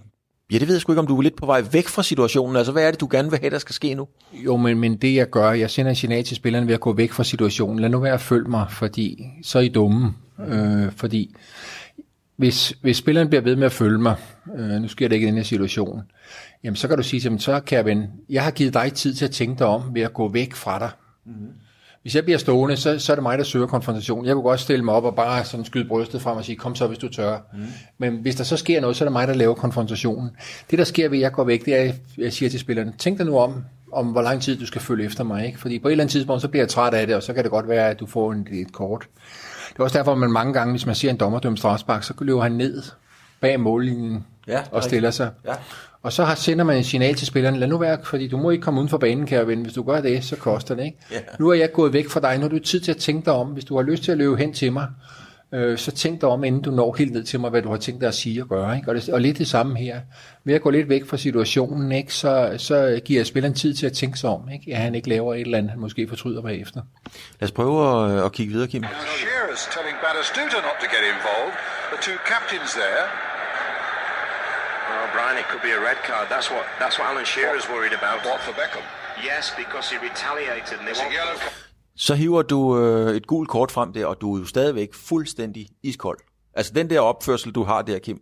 Ja, det ved jeg sgu ikke, om du er lidt på vej væk fra situationen. Altså, hvad er det, du gerne vil have, der skal ske nu? Jo, men, men det jeg gør, jeg sender en signal til spillerne ved at gå væk fra situationen. Lad nu være at følge mig, fordi så er I dumme. Øh, fordi hvis, hvis spilleren bliver ved med at følge mig, øh, nu sker det ikke i den her situation, jamen så kan du sige til dem, så kære ven, jeg har givet dig tid til at tænke dig om ved at gå væk fra dig. Mm-hmm. Hvis jeg bliver stående, så, så er det mig, der søger konfrontation. Jeg kunne godt stille mig op og bare sådan skyde brystet frem og sige, kom så, hvis du tør. Mm. Men hvis der så sker noget, så er det mig, der laver konfrontationen. Det, der sker ved, at jeg går væk, det er, at jeg siger til spillerne, tænk dig nu om, om hvor lang tid du skal følge efter mig. Ikke? Fordi på et eller andet tidspunkt, så bliver jeg træt af det, og så kan det godt være, at du får en, et kort. Det er også derfor, at man mange gange, hvis man ser en dommerdømme strafspark, så løber han ned bag mållinjen ja, og stiller sig. Ja. Og så har, sender man en signal til spillerne, lad nu være, fordi du må ikke komme uden for banen, kære ven. Hvis du gør det, så koster det. Ikke? Yeah. Nu er jeg gået væk fra dig, nu har du tid til at tænke dig om. Hvis du har lyst til at løbe hen til mig, øh, så tænk dig om, inden du når helt ned til mig, hvad du har tænkt dig at sige og gøre. Ikke? Og, det, og lidt det samme her. Ved at gå lidt væk fra situationen, ikke? Så, så giver jeg spilleren tid til at tænke sig om. Ikke? At han ikke laver et eller andet, han måske fortryder bagefter. Lad os prøve at, at kigge videre, Kim. Shearer's telling Batistuta not to get involved. The two captains there Well, Brian, it could be a red card. That's what that's what Alan Shearer's what, worried about. What for Beckham? Yes, because he retaliated. And they a yellow. Så hiver du øh, et gult kort frem der, og du er jo stadigvæk fuldstændig iskold. Altså den der opførsel, du har der, Kim,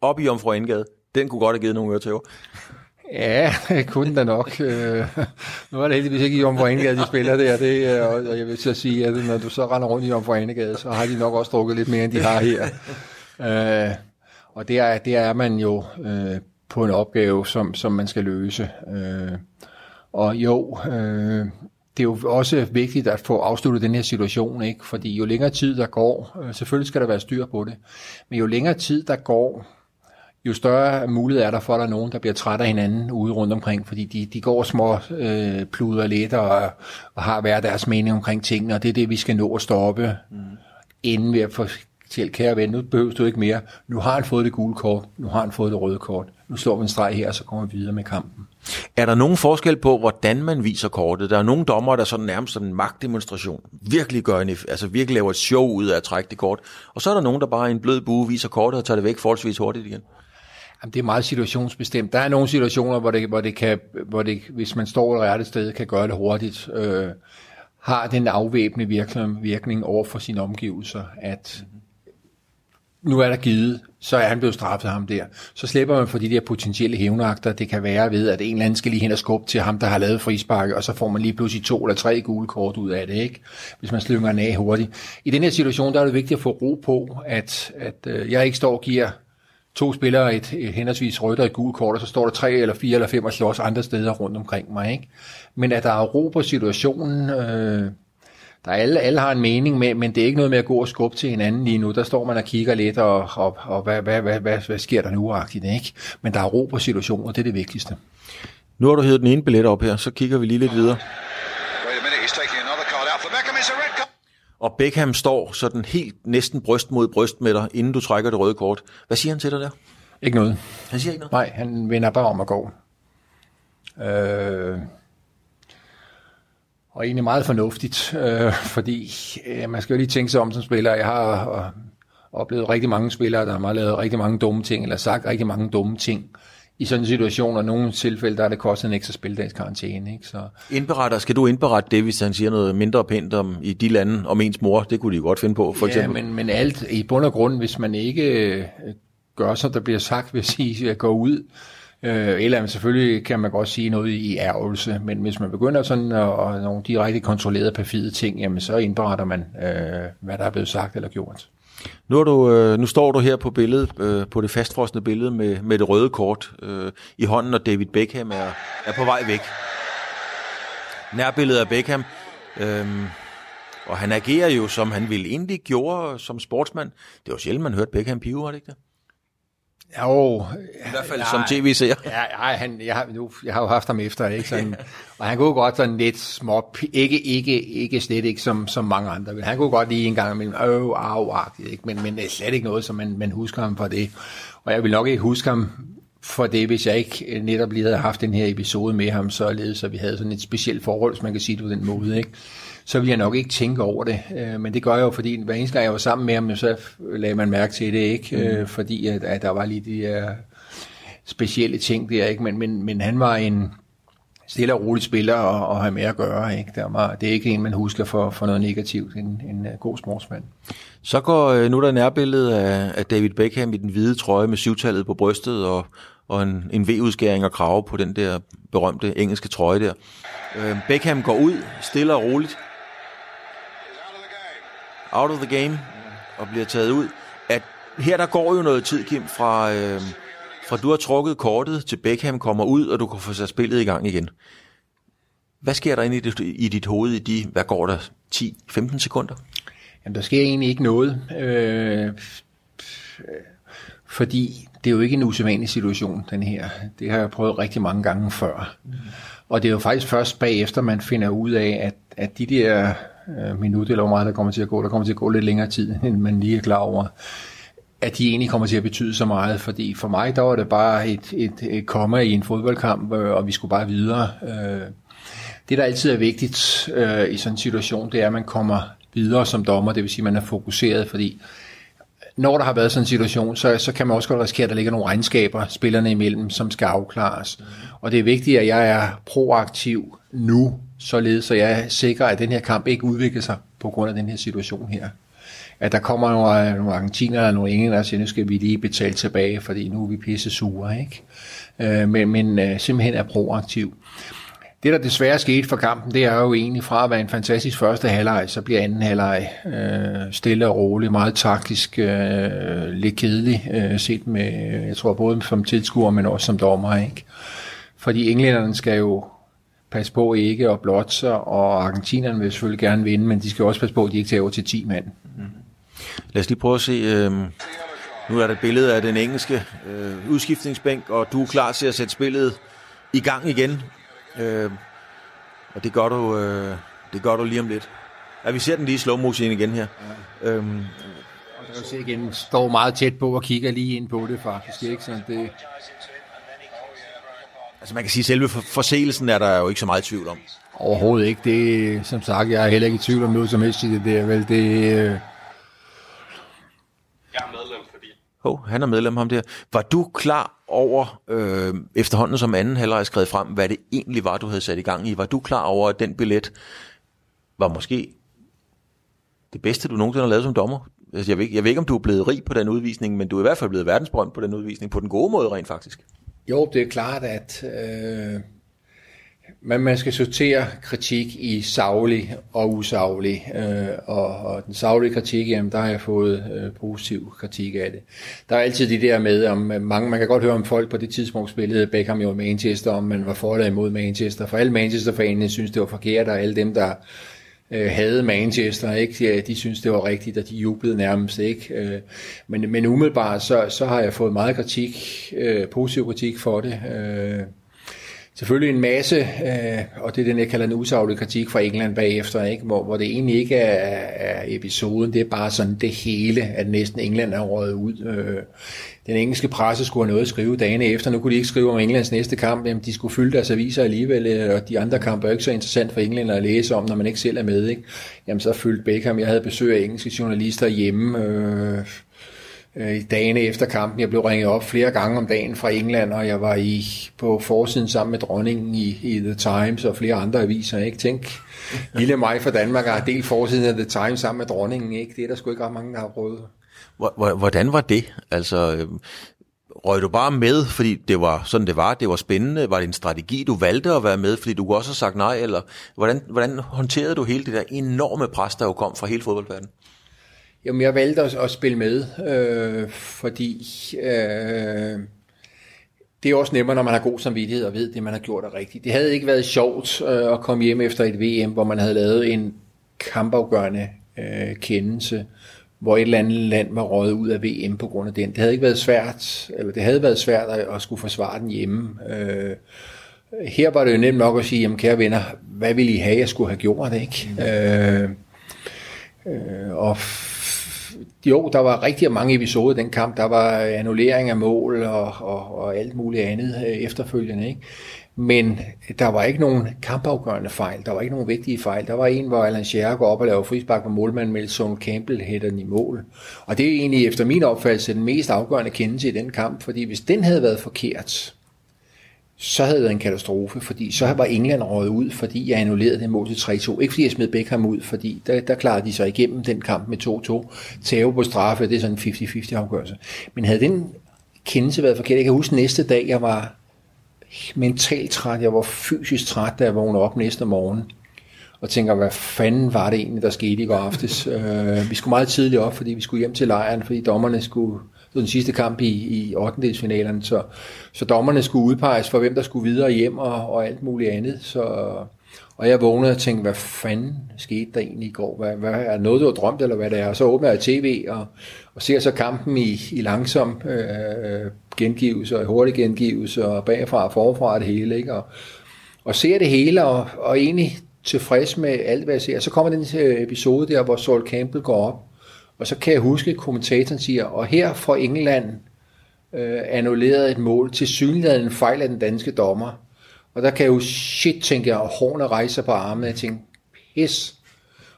op i Omfru Indgade, den kunne godt have givet nogle øretæver. Ja, det kunne da nok. Øh, nu er det heldigvis ikke i Omfru Indgade, de spiller der, det, øh, og jeg vil så sige, at når du så render rundt i Omfru Indgade, så har de nok også drukket lidt mere, end de har her. Øh, og det er, det er man jo øh, på en opgave, som, som man skal løse. Øh, og jo, øh, det er jo også vigtigt at få afsluttet den her situation, ikke? fordi jo længere tid der går, øh, selvfølgelig skal der være styr på det, men jo længere tid der går, jo større mulighed er der for, at der er nogen, der bliver træt af hinanden ude rundt omkring, fordi de, de går små øh, pluder lidt og, og har hver deres mening omkring tingene, og det er det, vi skal nå at stoppe, mm. inden vi få til, kære ven, nu behøver du ikke mere. Nu har han fået det gule kort, nu har han fået det røde kort. Nu slår vi en streg her, og så kommer vi videre med kampen. Er der nogen forskel på, hvordan man viser kortet? Der er nogle dommer, der sådan nærmest sådan en magtdemonstration virkelig gør en, altså virkelig laver et show ud af at trække det kort. Og så er der nogen, der bare i en blød bue viser kortet og tager det væk forholdsvis hurtigt igen. Jamen, det er meget situationsbestemt. Der er nogle situationer, hvor det, hvor det kan, hvor det, hvis man står et rette sted, kan gøre det hurtigt. Øh, har den afvæbnende virkning, virkning over for sine omgivelser, at nu er der givet, så er han blevet straffet ham der. Så slipper man for de der potentielle hævnagter, det kan være ved, at en eller anden skal lige hen og skubbe til ham, der har lavet frisparket, og så får man lige pludselig to eller tre gule kort ud af det, ikke? hvis man slynger den af hurtigt. I den her situation, der er det vigtigt at få ro på, at, at øh, jeg ikke står og giver to spillere et, et henholdsvis rødt og et gult kort, og så står der tre eller fire eller fem og slås andre steder rundt omkring mig. Ikke? Men at der er ro på situationen, øh, der er alle, alle har en mening med, men det er ikke noget med at gå og skubbe til hinanden lige nu. Der står man og kigger lidt, og, og, og hvad, hvad, hvad, hvad, hvad sker der nu agtigt, ikke? Men der er ro på situationen, og det er det vigtigste. Nu har du hævet den ene billet op her, så kigger vi lige lidt videre. Og Beckham står sådan helt næsten bryst mod bryst med dig, inden du trækker det røde kort. Hvad siger han til dig der? Ikke noget. Han siger ikke noget? Nej, han vender bare om at gå. Øh, og egentlig meget fornuftigt, øh, fordi øh, man skal jo lige tænke sig om som spiller. Jeg har øh, oplevet rigtig mange spillere, der har lavet rigtig mange dumme ting, eller sagt rigtig mange dumme ting. I sådan en situation, og nogle tilfælde, der er det kostet en ekstra spildags karantæne. Ikke? Så... Indberetter, skal du indberette det, hvis han siger noget mindre pænt om i de lande, om ens mor? Det kunne de godt finde på, for ja, eksempel. men, men alt i bund og grund, hvis man ikke øh, gøre, som der bliver sagt, vil sige, at gå ud. Øh, eller selvfølgelig kan man godt sige noget i ærgelse, men hvis man begynder sådan at, at nogle direkte kontrollerede perfide ting, jamen så indberetter man, øh, hvad der er blevet sagt eller gjort. Nu, er du, øh, nu står du her på billedet, øh, på det fastfrosne billede med, med det røde kort øh, i hånden, og David Beckham er, er på vej væk. Nærbilledet af Beckham, øh, og han agerer jo, som han ville egentlig gjorde som sportsmand. Det var sjældent, man hørte Beckham pive, var det ikke det? Jo, I hvert fald som tv-seer. Ja, ja han, jeg, har, nu, jeg har jo haft ham efter, ikke? Sådan, og han kunne godt sådan lidt små, ikke, ikke, ikke slet ikke som, som mange andre, men han kunne godt lige en gang imellem, øh, au, ikke? Men, men det er slet ikke noget, som man, man husker ham for det. Og jeg vil nok ikke huske ham for det, hvis jeg ikke netop lige havde haft den her episode med ham, således så vi havde sådan et specielt forhold, hvis man kan sige det på den måde, ikke? Så ville jeg nok ikke tænke over det. Øh, men det gør jeg jo, fordi hver eneste gang jeg var sammen med ham, så lagde man mærke til det, ikke? Mm. Øh, fordi at, at der var lige de her specielle ting der, ikke? Men, men, men han var en stille og rolig spiller at, at have med at gøre, ikke? Der var, det er ikke en, man husker for, for noget negativt, en, en uh, god sportsmand. Så går øh, nu er der nærbillede af, af David Beckham i den hvide trøje med syvtallet på brystet og, og en, en V-udskæring og krave på den der berømte engelske trøje der. Øh, Beckham går ud stille og roligt, out of the game og bliver taget ud. At her der går jo noget tid, Kim, fra, øh, fra du har trukket kortet til Beckham kommer ud, og du kan få sat spillet i gang igen. Hvad sker der inde i dit, i dit hoved i de, hvad går der, 10-15 sekunder? Jamen, der sker egentlig ikke noget, øh, fordi det er jo ikke en usædvanlig situation, den her. Det har jeg prøvet rigtig mange gange før. Mm. Og det er jo faktisk først bagefter, man finder ud af, at, at de der øh, minut, eller hvor meget der kommer til at gå. Der kommer til at gå lidt længere tid, end man lige er klar over at de egentlig kommer til at betyde så meget, fordi for mig, der var det bare et, et, et komma i en fodboldkamp, øh, og vi skulle bare videre. Øh, det, der altid er vigtigt øh, i sådan en situation, det er, at man kommer videre som dommer, det vil sige, at man er fokuseret, fordi når der har været sådan en situation, så, så kan man også godt risikere, at der ligger nogle regnskaber spillerne imellem, som skal afklares. Og det er vigtigt, at jeg er proaktiv nu, således så jeg sikrer, at den her kamp ikke udvikler sig på grund af den her situation her. At der kommer nogle, øh, nogle argentiner eller nogle englænder, og siger, nu skal vi lige betale tilbage, fordi nu er vi pisse sure, ikke? Øh, men, men øh, simpelthen er proaktiv. Det, der desværre skete for kampen, det er jo egentlig fra at være en fantastisk første halvleg, så bliver anden halvleg øh, stille og rolig, meget taktisk, øh, lidt kedelig, øh, set med, jeg tror både som tilskuer, men også som dommer, ikke? Fordi englænderne skal jo passe på ikke at blotte sig, og argentinerne vil selvfølgelig gerne vinde, men de skal også passe på, at de ikke tager over til 10 mand. Mm. Lad os lige prøve at se, øh, nu er der et billede af den engelske øh, udskiftningsbænk, og du er klar til at sætte spillet i gang igen. Øh, og det gør, du, øh, det gør du lige om lidt. Ja, vi ser den lige i slow motion igen her. Ja. Øhm, og der kan se igen, står meget tæt på og kigger lige ind på det faktisk. Ikke? Så det, Altså man kan sige, at selve forseelsen er der jo ikke så meget tvivl om. Overhovedet ikke. Det, som sagt, jeg er heller ikke i tvivl om noget som helst i det der. Vel, det, øh... Jeg er medlem, Oh, han er medlem ham der. Var du klar over, øh, efterhånden som anden halvleg skrevet frem, hvad det egentlig var, du havde sat i gang i? Var du klar over, at den billet var måske det bedste, du nogensinde har lavet som dommer? Altså, jeg, ved, jeg ved ikke, om du er blevet rig på den udvisning, men du er i hvert fald blevet verdensberømt på den udvisning, på den gode måde rent faktisk. Jo, det er klart, at øh, men man skal sortere kritik i savlig og usaglig. Øh, og, og den savlige kritik, jamen, der har jeg fået øh, positiv kritik af det. Der er altid det der med, om øh, mange, man kan godt høre om folk på det tidspunkt spillede Beckham jo Manchester, om man var for eller imod Manchester. For alle Manchester-fanene synes, det var forkert, og alle dem, der øh, havde Manchester, ikke? Ja, de synes det var rigtigt, og de jublede nærmest, ikke? Øh, men, men umiddelbart, så, så har jeg fået meget kritik, øh, positiv kritik for det. Øh, selvfølgelig en masse, øh, og det er den, jeg kalder en usaglig kritik fra England bagefter, ikke? Hvor, hvor det egentlig ikke er, er episoden, det er bare sådan det hele, at næsten England er røget ud. Øh, den engelske presse skulle have noget at skrive dagene efter. Nu kunne de ikke skrive om Englands næste kamp. Jamen, de skulle fylde deres aviser alligevel, øh, og de andre kampe er ikke så interessant for England at læse om, når man ikke selv er med. Ikke? Jamen, så fyldte Beckham. Jeg havde besøg af engelske journalister hjemme. Øh, i dagene efter kampen. Jeg blev ringet op flere gange om dagen fra England, og jeg var i på forsiden sammen med dronningen i, i The Times og flere andre aviser. Ikke? Tænk, lille mig fra Danmark har delt forsiden af The Times sammen med dronningen. Ikke? Det er der sgu ikke ret mange, der har prøvet. Hvordan var det? Altså, røg du bare med, fordi det var sådan, det var, det var spændende? Var det en strategi, du valgte at være med, fordi du også have sagt nej? Eller hvordan, hvordan håndterede du hele det der enorme pres, der jo kom fra hele fodboldverdenen? Jamen, jeg valgte at, at spille med, øh, fordi øh, det er også nemmere, når man har god samvittighed og ved, det man har gjort er rigtigt. Det havde ikke været sjovt øh, at komme hjem efter et VM, hvor man havde lavet en kampafgørende øh, kendelse, hvor et eller andet land var røget ud af VM på grund af den. Det havde ikke været svært, eller det havde været svært at, at skulle forsvare den hjemme. Øh, her var det jo nemt nok at sige, jamen kære venner, hvad ville I have, jeg skulle have gjort, ikke? Mm. Øh, øh, og jo, der var rigtig mange episoder i den kamp. Der var øh, annullering af mål og, og, og alt muligt andet øh, efterfølgende. Ikke? Men der var ikke nogen kampafgørende fejl. Der var ikke nogen vigtige fejl. Der var en, hvor Alan Shearer går op og laver frispark på målmanden med Son Campbell hætter den i mål. Og det er egentlig efter min opfattelse den mest afgørende kendelse i den kamp, fordi hvis den havde været forkert, så havde det været en katastrofe, fordi så var England røget ud, fordi jeg annullerede det mål til 3-2. Ikke fordi jeg smed Beckham ud, fordi der, der klarede de sig igennem den kamp med 2-2. Tæve på straffe, det er sådan en 50-50 afgørelse. Men havde den kendelse været forkert, jeg kan huske næste dag, jeg var mentalt træt, jeg var fysisk træt, da jeg vågnede op næste morgen og tænker, hvad fanden var det egentlig, der skete i går aftes? Uh, vi skulle meget tidligt op, fordi vi skulle hjem til lejren, fordi dommerne skulle den sidste kamp i, i 8. så, så dommerne skulle udpeges for, hvem der skulle videre hjem og, og alt muligt andet. Så, og jeg vågnede og tænkte, hvad fanden skete der egentlig i går? Hvad, hvad er noget, du har drømt, eller hvad det er? Og så åbner jeg tv og, og ser så kampen i, i langsom øh, gengivelse og hurtig gengivelse og bagfra og forfra det hele. Ikke? Og, og ser det hele og, og egentlig tilfreds med alt, hvad jeg ser. Så kommer den øh, episode der, hvor Saul Campbell går op og så kan jeg huske, at kommentatoren siger, og her får England øh, annulleret et mål til synligheden en fejl af den danske dommer. Og der kan jeg jo shit, tænke jeg, og hårene rejser på armene. Jeg tænker, pis.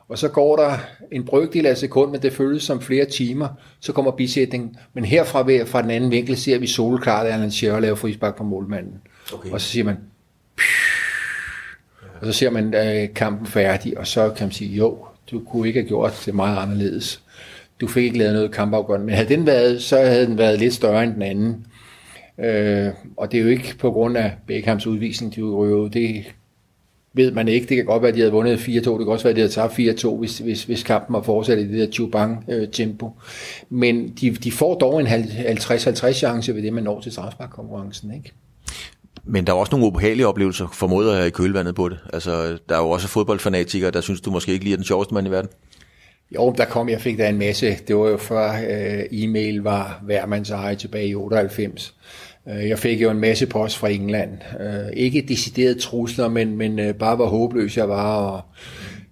Og så går der en brøkdel af sekund, men det føles som flere timer. Så kommer bisætningen. Men herfra ved, fra den anden vinkel ser vi solklart, at Alan Shearer laver frispark på målmanden. Okay. Og så siger man, og så ser man øh, kampen færdig, og så kan man sige, jo, du kunne ikke have gjort det meget anderledes du fik ikke lavet noget kampafgørende. Men havde den været, så havde den været lidt større end den anden. Øh, og det er jo ikke på grund af Beckhams udvisning, de ryger det ved man ikke. Det kan godt være, at de havde vundet 4-2. Det kan også være, at de havde tabt 4-2, hvis, hvis, hvis kampen var fortsat i det der Chubang-tempo. Øh, men de, de får dog en 50-50 chance ved det, man når til strafsparkkonkurrencen. Ikke? Men der er også nogle ubehagelige oplevelser, formoder jeg, i kølvandet på det. Altså, der er jo også fodboldfanatikere, der synes, du måske ikke lige er den sjoveste mand i verden. Jo, der kom, jeg fik da en masse. Det var jo før øh, e-mail var hvermands eje tilbage i 98. Øh, jeg fik jo en masse post fra England. Øh, ikke deciderede trusler, men, men øh, bare hvor håbløs jeg var. Og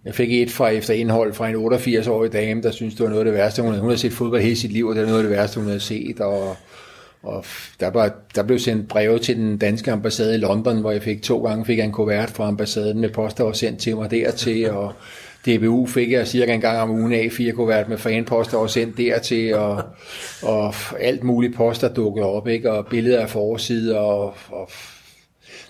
jeg fik et fra efter indhold fra en 88-årig dame, der synes det var noget af det værste. Hun havde, hun havde set fodbold hele sit liv, og det var noget af det værste, hun havde set. Og, og der, var, der blev sendt breve til den danske ambassade i London, hvor jeg fik to gange fik jeg en kuvert fra ambassaden med post, der var sendt til mig dertil. Og, DBU fik jeg cirka en gang om ugen af fire kuvert med fanposter og sendt dertil, og, og alt muligt poster dukkede op, ikke? og billeder af forsider, og, og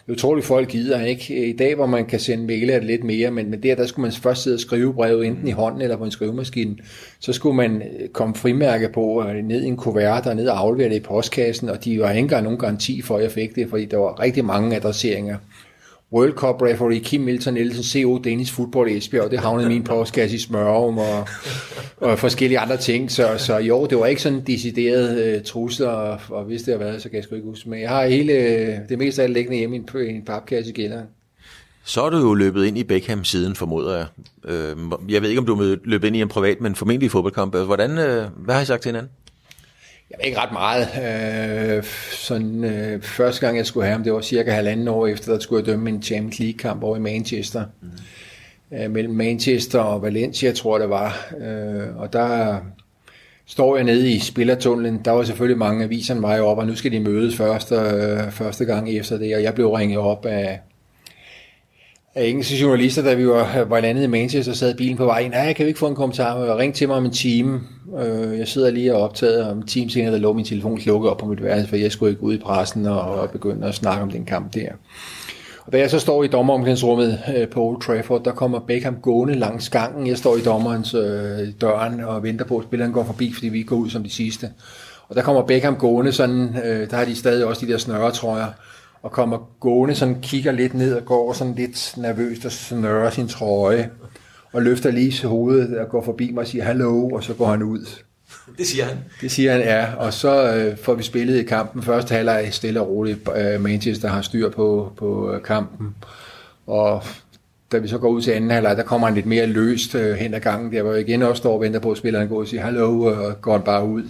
det er utroligt, folk gider, ikke? I dag, hvor man kan sende mail, er det lidt mere, men, men der, der skulle man først sidde og skrive brevet, enten i hånden eller på en skrivemaskine. Så skulle man øh, komme frimærke på, øh, ned i en kuvert og ned og aflevere det i postkassen, og de var ikke engang nogen garanti for, at jeg fik det, fordi der var rigtig mange adresseringer. World Cup referee Kim Milton Nielsen, CO Danish Football Esbjerg, det havnede min postkasse i Smørum og, og forskellige andre ting. Så, så jo, det var ikke sådan decideret uh, øh, trusler, og, og hvis det har været, så kan jeg sgu ikke huske. Men jeg har hele, øh, det meste af det liggende hjemme i en, en papkasse i kælderen. Så er du jo løbet ind i Beckham siden, formoder jeg. Øh, jeg ved ikke, om du er løbet ind i en privat, men formentlig i fodboldkamp. Hvordan, øh, hvad har I sagt til hinanden? Jeg ved ikke ret meget. Øh, sådan, øh, første gang jeg skulle have ham, det var cirka halvanden år efter, der skulle jeg dømme en Champions League-kamp over i Manchester. Mm. Øh, mellem Manchester og Valencia, tror jeg det var. Øh, og der står jeg nede i spillertunnelen. Der var selvfølgelig mange aviser mig op, og nu skal de mødes første, øh, første gang efter det, og jeg blev ringet op af af engelske journalister, da vi var, var landet i Manchester, sad bilen på vej ind. Nej, jeg kan vi ikke få en kommentar? Og ring til mig om en time. Øh, jeg sidder lige og optaget, og en time senere, der lå min telefon slukket op på mit værelse, for jeg skulle ikke ud i pressen og, og begynde at snakke om den kamp der. Og da jeg så står i dommeromklædningsrummet øh, på Old Trafford, der kommer Beckham gående langs gangen. Jeg står i dommerens øh, døren og venter på, at spilleren går forbi, fordi vi går ud som de sidste. Og der kommer Beckham gående sådan, øh, der har de stadig også de der snørretrøjer, og kommer gående sådan, kigger lidt ned og går sådan lidt nervøst og snører sin trøje, og løfter lige hovedet og går forbi mig og siger hallo, og så går han ud. Det siger han. Det siger han, ja. Og så øh, får vi spillet i kampen. Første halvleg stille og roligt. Øh, Manchester har styr på, på øh, kampen. Og da vi så går ud til anden halvleg, der kommer han lidt mere løst øh, hen ad gangen. Der hvor jeg igen også står og venter på, at spilleren går og siger hallo, og går han bare ud.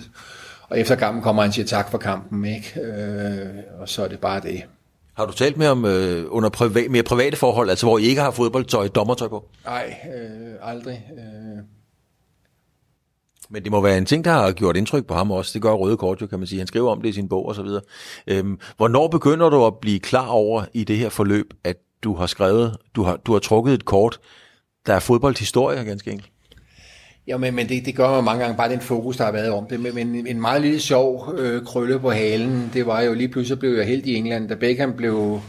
Og efter kampen kommer han og siger tak for kampen, ikke? Øh, og så er det bare det. Har du talt med om øh, under priva- mere private forhold, altså hvor I ikke har fodboldtøj, dommertøj på? Nej, øh, aldrig. Øh, Men det må være en ting, der har gjort indtryk på ham også. Det gør Røde Kort jo, kan man sige. Han skriver om det i sin bog og så videre. Øhm, hvornår begynder du at blive klar over i det her forløb, at du har skrevet, du har, du har trukket et kort, der er fodboldhistorie, ganske enkelt? Ja, men, men det, det gør man mange gange, bare den fokus, der har været om det. Men, men en meget lille sjov øh, krølle på halen, det var jo lige pludselig blev jeg helt i England, da Beckham blev,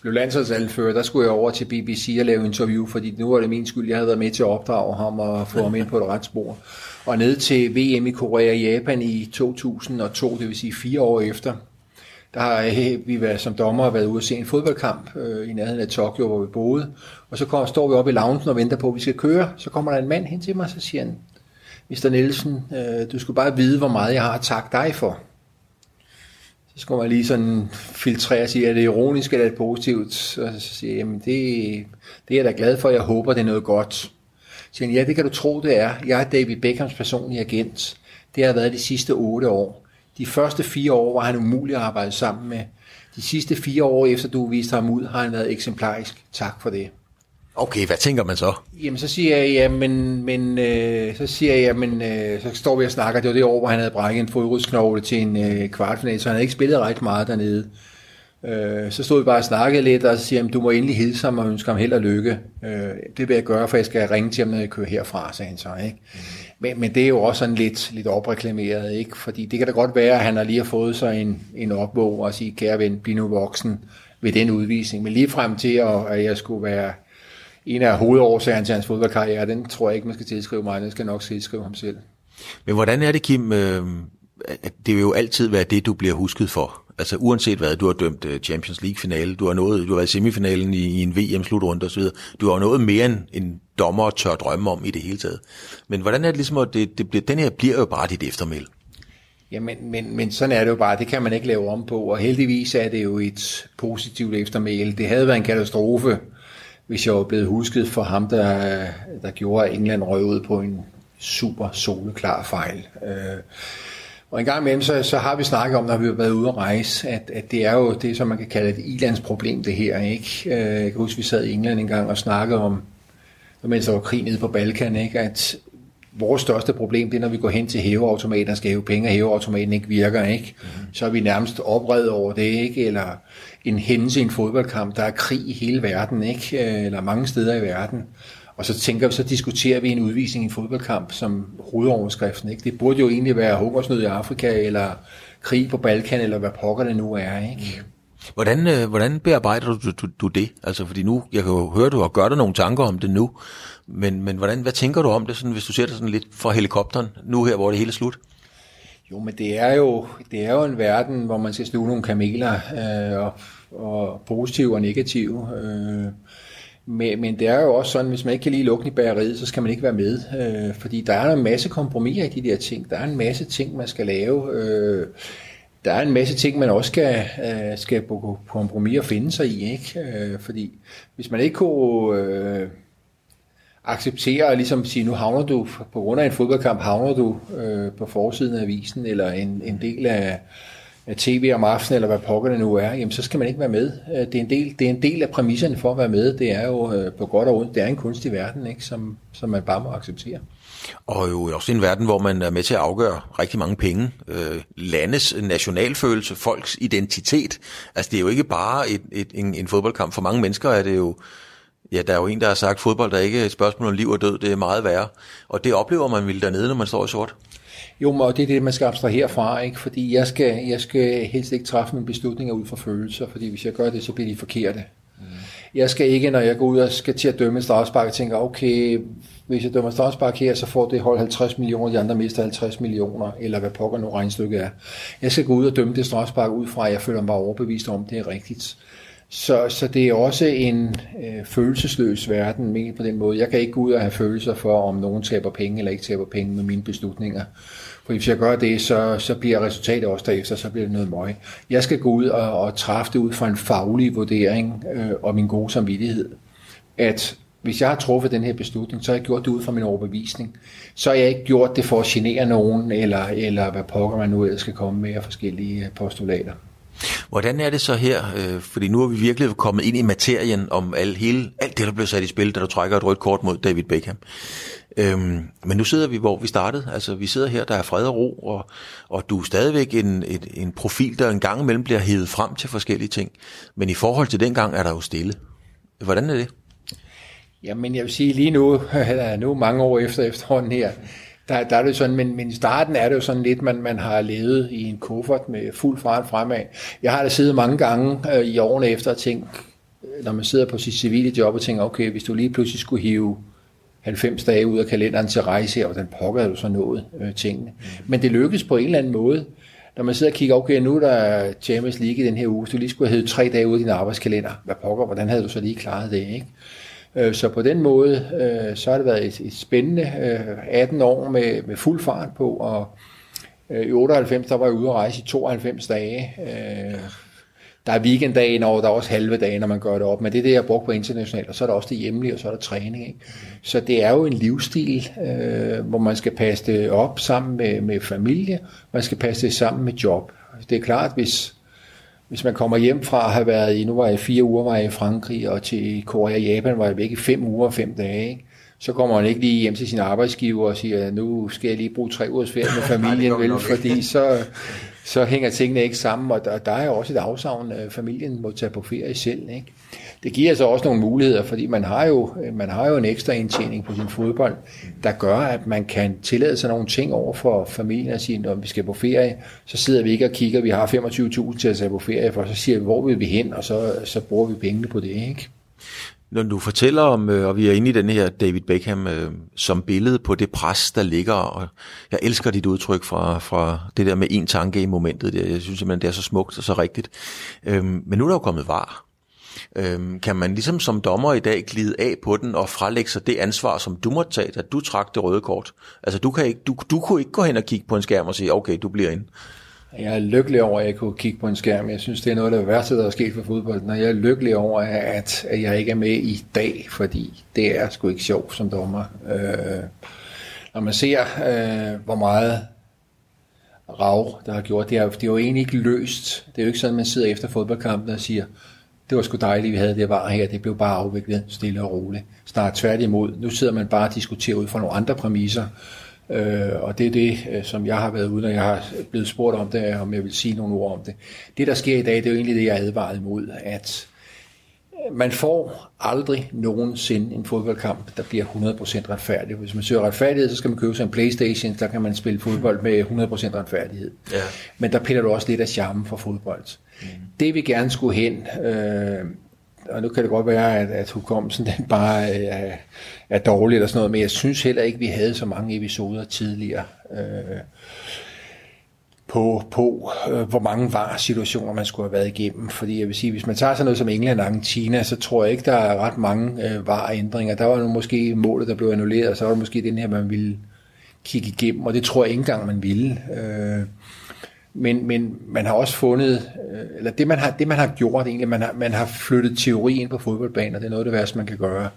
blev landsholdsanfører, der skulle jeg over til BBC og lave interview, fordi nu var det min skyld, jeg havde været med til at opdrage ham og få ham ind på et ret spor. Og ned til VM i Korea og Japan i 2002, det vil sige fire år efter, der har øh, vi været, som dommer været ude og se en fodboldkamp øh, i nærheden af Tokyo, hvor vi boede. Og så kommer, står vi oppe i loungen og venter på, at vi skal køre. Så kommer der en mand hen til mig, og så siger han, Mr. Nielsen, øh, du skulle bare vide, hvor meget jeg har at takke dig for. Så skulle man lige sådan filtrere og sige, er det ironisk eller er det positivt? Og så siger jeg, jamen det, det er jeg da glad for, jeg håber, det er noget godt. Så siger han, ja, det kan du tro, det er. Jeg er David Beckhams personlige agent. Det har været de sidste otte år. De første fire år var han umulig at arbejde sammen med. De sidste fire år efter du viste ham ud, har han været eksemplarisk. Tak for det. Okay, hvad tænker man så? Jamen, så siger jeg, ja, men, men øh, så siger jeg, men, øh, så står vi og snakker, det var det år, hvor han havde brækket en fodrodsknogle til en øh, kvartfinal, så han havde ikke spillet ret meget dernede. Øh, så stod vi bare og snakkede lidt, og så siger jeg, du må endelig hilse ham og ønske ham held og lykke. Øh, det vil jeg gøre, for jeg skal ringe til ham, når jeg kører herfra, sagde han så. Ikke? Mm. Men, men det er jo også sådan lidt, lidt opreklameret, ikke? fordi det kan da godt være, at han har lige har fået sig en, en opvåg og sige, kære ven, bliv nu voksen ved den udvisning. Men lige frem til, at jeg skulle være en af hovedårsagerne til hans fodboldkarriere, den tror jeg ikke, man skal tilskrive mig, den skal nok tilskrive ham selv. Men hvordan er det, Kim? Øh, det vil jo altid være det, du bliver husket for. Altså uanset hvad, du har dømt øh, Champions League-finale, du har, nået, du har været i semifinalen i, i en VM-slutrunde osv., du har nået mere end en dommer tør drømme om i det hele taget. Men hvordan er det ligesom, at det, det bliver, den her bliver jo bare dit eftermæl? Jamen, men, men, men sådan er det jo bare, det kan man ikke lave om på, og heldigvis er det jo et positivt eftermæl. Det havde været en katastrofe, hvis jeg var blevet husket for ham, der, der gjorde, at England røg ud på en super soleklar fejl. Øh, og en gang imellem, så, så har vi snakket om, når vi har været ude at rejse, at, at det er jo det, som man kan kalde et ilandsproblem, det her. Ikke? Øh, jeg kan huske, vi sad i England en gang og snakkede om, mens der var krig nede på Balkan, ikke? at vores største problem, det er, når vi går hen til hæveautomaten og skal hæve penge, og hæveautomaten ikke virker, ikke? Mm. så er vi nærmest oprevet over det, ikke? eller en hændelse i en fodboldkamp, der er krig i hele verden, ikke? eller mange steder i verden. Og så tænker vi, så diskuterer vi en udvisning i en fodboldkamp som hovedoverskriften. Ikke? Det burde jo egentlig være hungersnød i Afrika, eller krig på Balkan, eller hvad pokker det nu er. Ikke? Hvordan, øh, hvordan bearbejder du, du, du det? Altså, fordi nu, jeg kan jo høre, du har gør dig nogle tanker om det nu, men, men hvordan, hvad tænker du om det, sådan, hvis du ser det sådan lidt fra helikopteren, nu her, hvor det hele er slut? Jo, men det er jo, det er jo en verden, hvor man skal sluge nogle kameler, øh, og, og positive og negative. Øh, men, men det er jo også sådan, hvis man ikke kan lide lugten i bageriet, så skal man ikke være med. Øh, fordi der er en masse kompromiser i de der ting. Der er en masse ting, man skal lave. Øh, der er en masse ting, man også skal, øh, skal på kompromis og finde sig i. Ikke? Øh, fordi hvis man ikke kunne øh, acceptere og ligesom sige, nu havner du, på grund af en fodboldkamp, havner du øh, på forsiden af avisen, eller en, en del af, af tv om aftenen, eller hvad pokker det nu er, jamen så skal man ikke være med. Øh, det er en del, det er en del af præmisserne for at være med. Det er jo øh, på godt og ondt, det er en kunstig verden, ikke? Som, som man bare må acceptere. Og jo også en verden, hvor man er med til at afgøre rigtig mange penge. Øh, landes nationalfølelse, folks identitet. Altså det er jo ikke bare et, et, en, en fodboldkamp. For mange mennesker er det jo, ja der er jo en, der har sagt, fodbold er ikke et spørgsmål om liv og død, det er meget værre. Og det oplever man vel dernede, når man står i sort. Jo, og det er det, man skal abstrahere fra, ikke? fordi jeg skal, jeg skal helst ikke træffe mine beslutninger ud fra følelser, fordi hvis jeg gør det, så bliver de forkerte. Jeg skal ikke, når jeg går ud og skal til at dømme en strafspark, tænke, okay, hvis jeg dømmer strafspark her, så får det hold 50 millioner, de andre mister 50 millioner, eller hvad pokker nu regnstykket er. Jeg skal gå ud og dømme det strafspark ud fra, at jeg føler mig overbevist om, det er rigtigt. Så, så det er også en øh, følelsesløs verden, men på den måde. Jeg kan ikke gå ud og have følelser for, om nogen taber penge eller ikke taber penge med mine beslutninger. For hvis jeg gør det, så, så bliver resultatet også derefter, så bliver det noget møg. Jeg skal gå ud og, og træffe det ud fra en faglig vurdering øh, og min gode samvittighed. At hvis jeg har truffet den her beslutning, så har jeg gjort det ud fra min overbevisning. Så har jeg ikke gjort det for at genere nogen, eller, eller hvad pokker man nu ellers skal komme med af forskellige øh, postulater. Hvordan er det så her? Øh, fordi nu er vi virkelig kommet ind i materien om al, hele, alt det, der blev sat i spil, da du trækker et rødt kort mod David Beckham. Øhm, men nu sidder vi, hvor vi startede. Altså, vi sidder her, der er fred og ro, og, og du er stadigvæk en, en, en profil, der en gang imellem bliver hævet frem til forskellige ting. Men i forhold til dengang er der jo stille. Hvordan er det? Jamen, jeg vil sige lige nu, eller nu mange år efter efterhånden her, der, der er det sådan, men, men i starten er det jo sådan lidt, man, man har levet i en kuffert med fuld fart fremad. Jeg har da siddet mange gange øh, i årene efter og tænkt, når man sidder på sit civile job og tænker, okay, hvis du lige pludselig skulle hive 90 dage ud af kalenderen til rejse, og den pokker du så nået øh, tingene. Men det lykkedes på en eller anden måde. Når man sidder og kigger, okay, nu er der Champions League i den her uge, så du lige skulle have tre dage ud af din arbejdskalender. Hvad pokker, hvordan havde du så lige klaret det, ikke? Øh, så på den måde, øh, så har det været et, et spændende øh, 18 år med, med fuld fart på, og øh, i 98, der var jeg ude at rejse i 92 dage. Øh, der er weekenddagen over, der er også halve dage, når man gør det op. Men det er det, jeg har brugt på internationalt, og så er der også det hjemlige, og så er der træning. Ikke? Så det er jo en livsstil, øh, hvor man skal passe det op sammen med, med familie, man skal passe det sammen med job. Det er klart, hvis, hvis man kommer hjem fra at have været i, nu var jeg fire uger var jeg i Frankrig, og til Korea og Japan var jeg væk i fem uger og fem dage, ikke? Så kommer man ikke lige hjem til sin arbejdsgiver og siger, nu skal jeg lige bruge tre ugers ferie med familien, vel, fordi så, så hænger tingene ikke sammen, og der, der er jo også et afsavn, at familien må tage på ferie selv. Ikke? Det giver så også nogle muligheder, fordi man har, jo, man har jo en ekstra indtjening på sin fodbold, der gør, at man kan tillade sig nogle ting over for familien og sige, når vi skal på ferie, så sidder vi ikke og kigger, vi har 25.000 til at tage på ferie, for så siger vi, hvor vil vi hen, og så, så bruger vi pengene på det. ikke? Når du fortæller om, øh, og vi er inde i den her David Beckham øh, som billede på det pres, der ligger, og jeg elsker dit udtryk fra, fra det der med en tanke i momentet. Jeg synes simpelthen, det er så smukt og så rigtigt. Øhm, men nu er der jo kommet var. Øhm, kan man ligesom som dommer i dag glide af på den og frelægge sig det ansvar, som du måtte tage, at du trak det røde kort? Altså du, kan ikke, du, du kunne ikke gå hen og kigge på en skærm og sige, okay, du bliver ind. Jeg er lykkelig over, at jeg kunne kigge på en skærm. Jeg synes, det er noget af det værste, der er sket for fodbolden. Og jeg er lykkelig over, at, at jeg ikke er med i dag, fordi det er sgu ikke sjovt som dommer. Øh, når man ser, øh, hvor meget rav, der har gjort, det er, det er jo egentlig ikke løst. Det er jo ikke sådan, at man sidder efter fodboldkampen og siger, det var sgu dejligt, vi havde det var her, det blev bare afviklet stille og roligt. Snart tværtimod, nu sidder man bare og diskuterer ud fra nogle andre præmisser, Øh, og det er det, øh, som jeg har været ude, når jeg har blevet spurgt om det, om jeg vil sige nogle ord om det. Det, der sker i dag, det er jo egentlig det, jeg advaret imod, at man får aldrig nogensinde en fodboldkamp, der bliver 100% retfærdig. Hvis man søger retfærdighed, så skal man købe sig en Playstation, der kan man spille fodbold med 100% retfærdighed. Ja. Men der piller du også lidt af charmen for fodbold. Mm. Det vi gerne skulle hen, øh, og nu kan det godt være, at, at hukommelsen den bare er, er dårlig eller sådan noget, men jeg synes heller ikke, vi havde så mange episoder tidligere øh, på, på øh, hvor mange var situationer, man skulle have været igennem. Fordi jeg vil sige, hvis man tager sådan noget som England og Argentina, så tror jeg ikke, der er ret mange øh, var-ændringer. Der var nu måske målet, der blev annulleret, og så var der måske den her, man ville kigge igennem, og det tror jeg ikke engang, man ville. Øh, men, men man har også fundet, øh, eller det man har, det man har gjort egentlig, man har, man har flyttet teori ind på fodboldbanen, og det er noget af det værste, man kan gøre.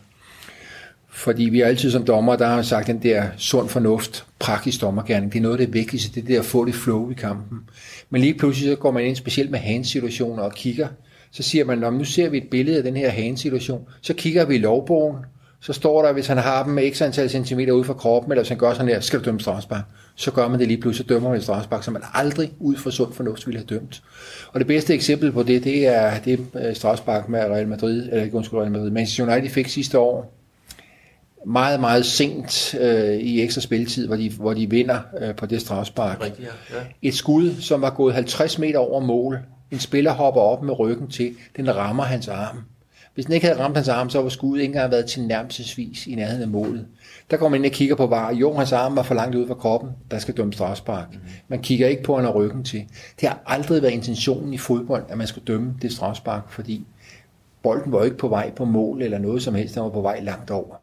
Fordi vi er altid som dommer, der har sagt den der sund fornuft, praktisk dommergærning, det er noget af det vigtigste, det der at få det flow i kampen. Men lige pludselig så går man ind specielt med handsituationer og kigger, så siger man, nu ser vi et billede af den her handsituation, så kigger vi i lovbogen, så står der, hvis han har dem med x antal centimeter ude fra kroppen, eller hvis han gør sådan her, skal du dømme straffespark. Så gør man det lige pludselig, så dømmer man et strafspark, som man aldrig ud fra sund fornuft ville have dømt. Og det bedste eksempel på det, det er det øh, strafspark med Real Madrid, eller ikke undskyld Real Madrid, Manchester United fik sidste år, meget, meget sent øh, i ekstra spilletid, hvor de, hvor de vinder øh, på det strafspark. Rigtig, ja. Et skud, som var gået 50 meter over mål. En spiller hopper op med ryggen til. Den rammer hans arm Hvis den ikke havde ramt hans arm, så var skuddet ikke engang været til nærmelsesvis i nærheden af målet. Der går man ind og kigger på var. Jo, hans arm var for langt ud fra kroppen. Der skal dømme strafspark. Man kigger ikke på, at han har ryggen til. Det har aldrig været intentionen i fodbold, at man skulle dømme det strafspark, fordi bolden var ikke på vej på mål eller noget som helst, der var på vej langt over.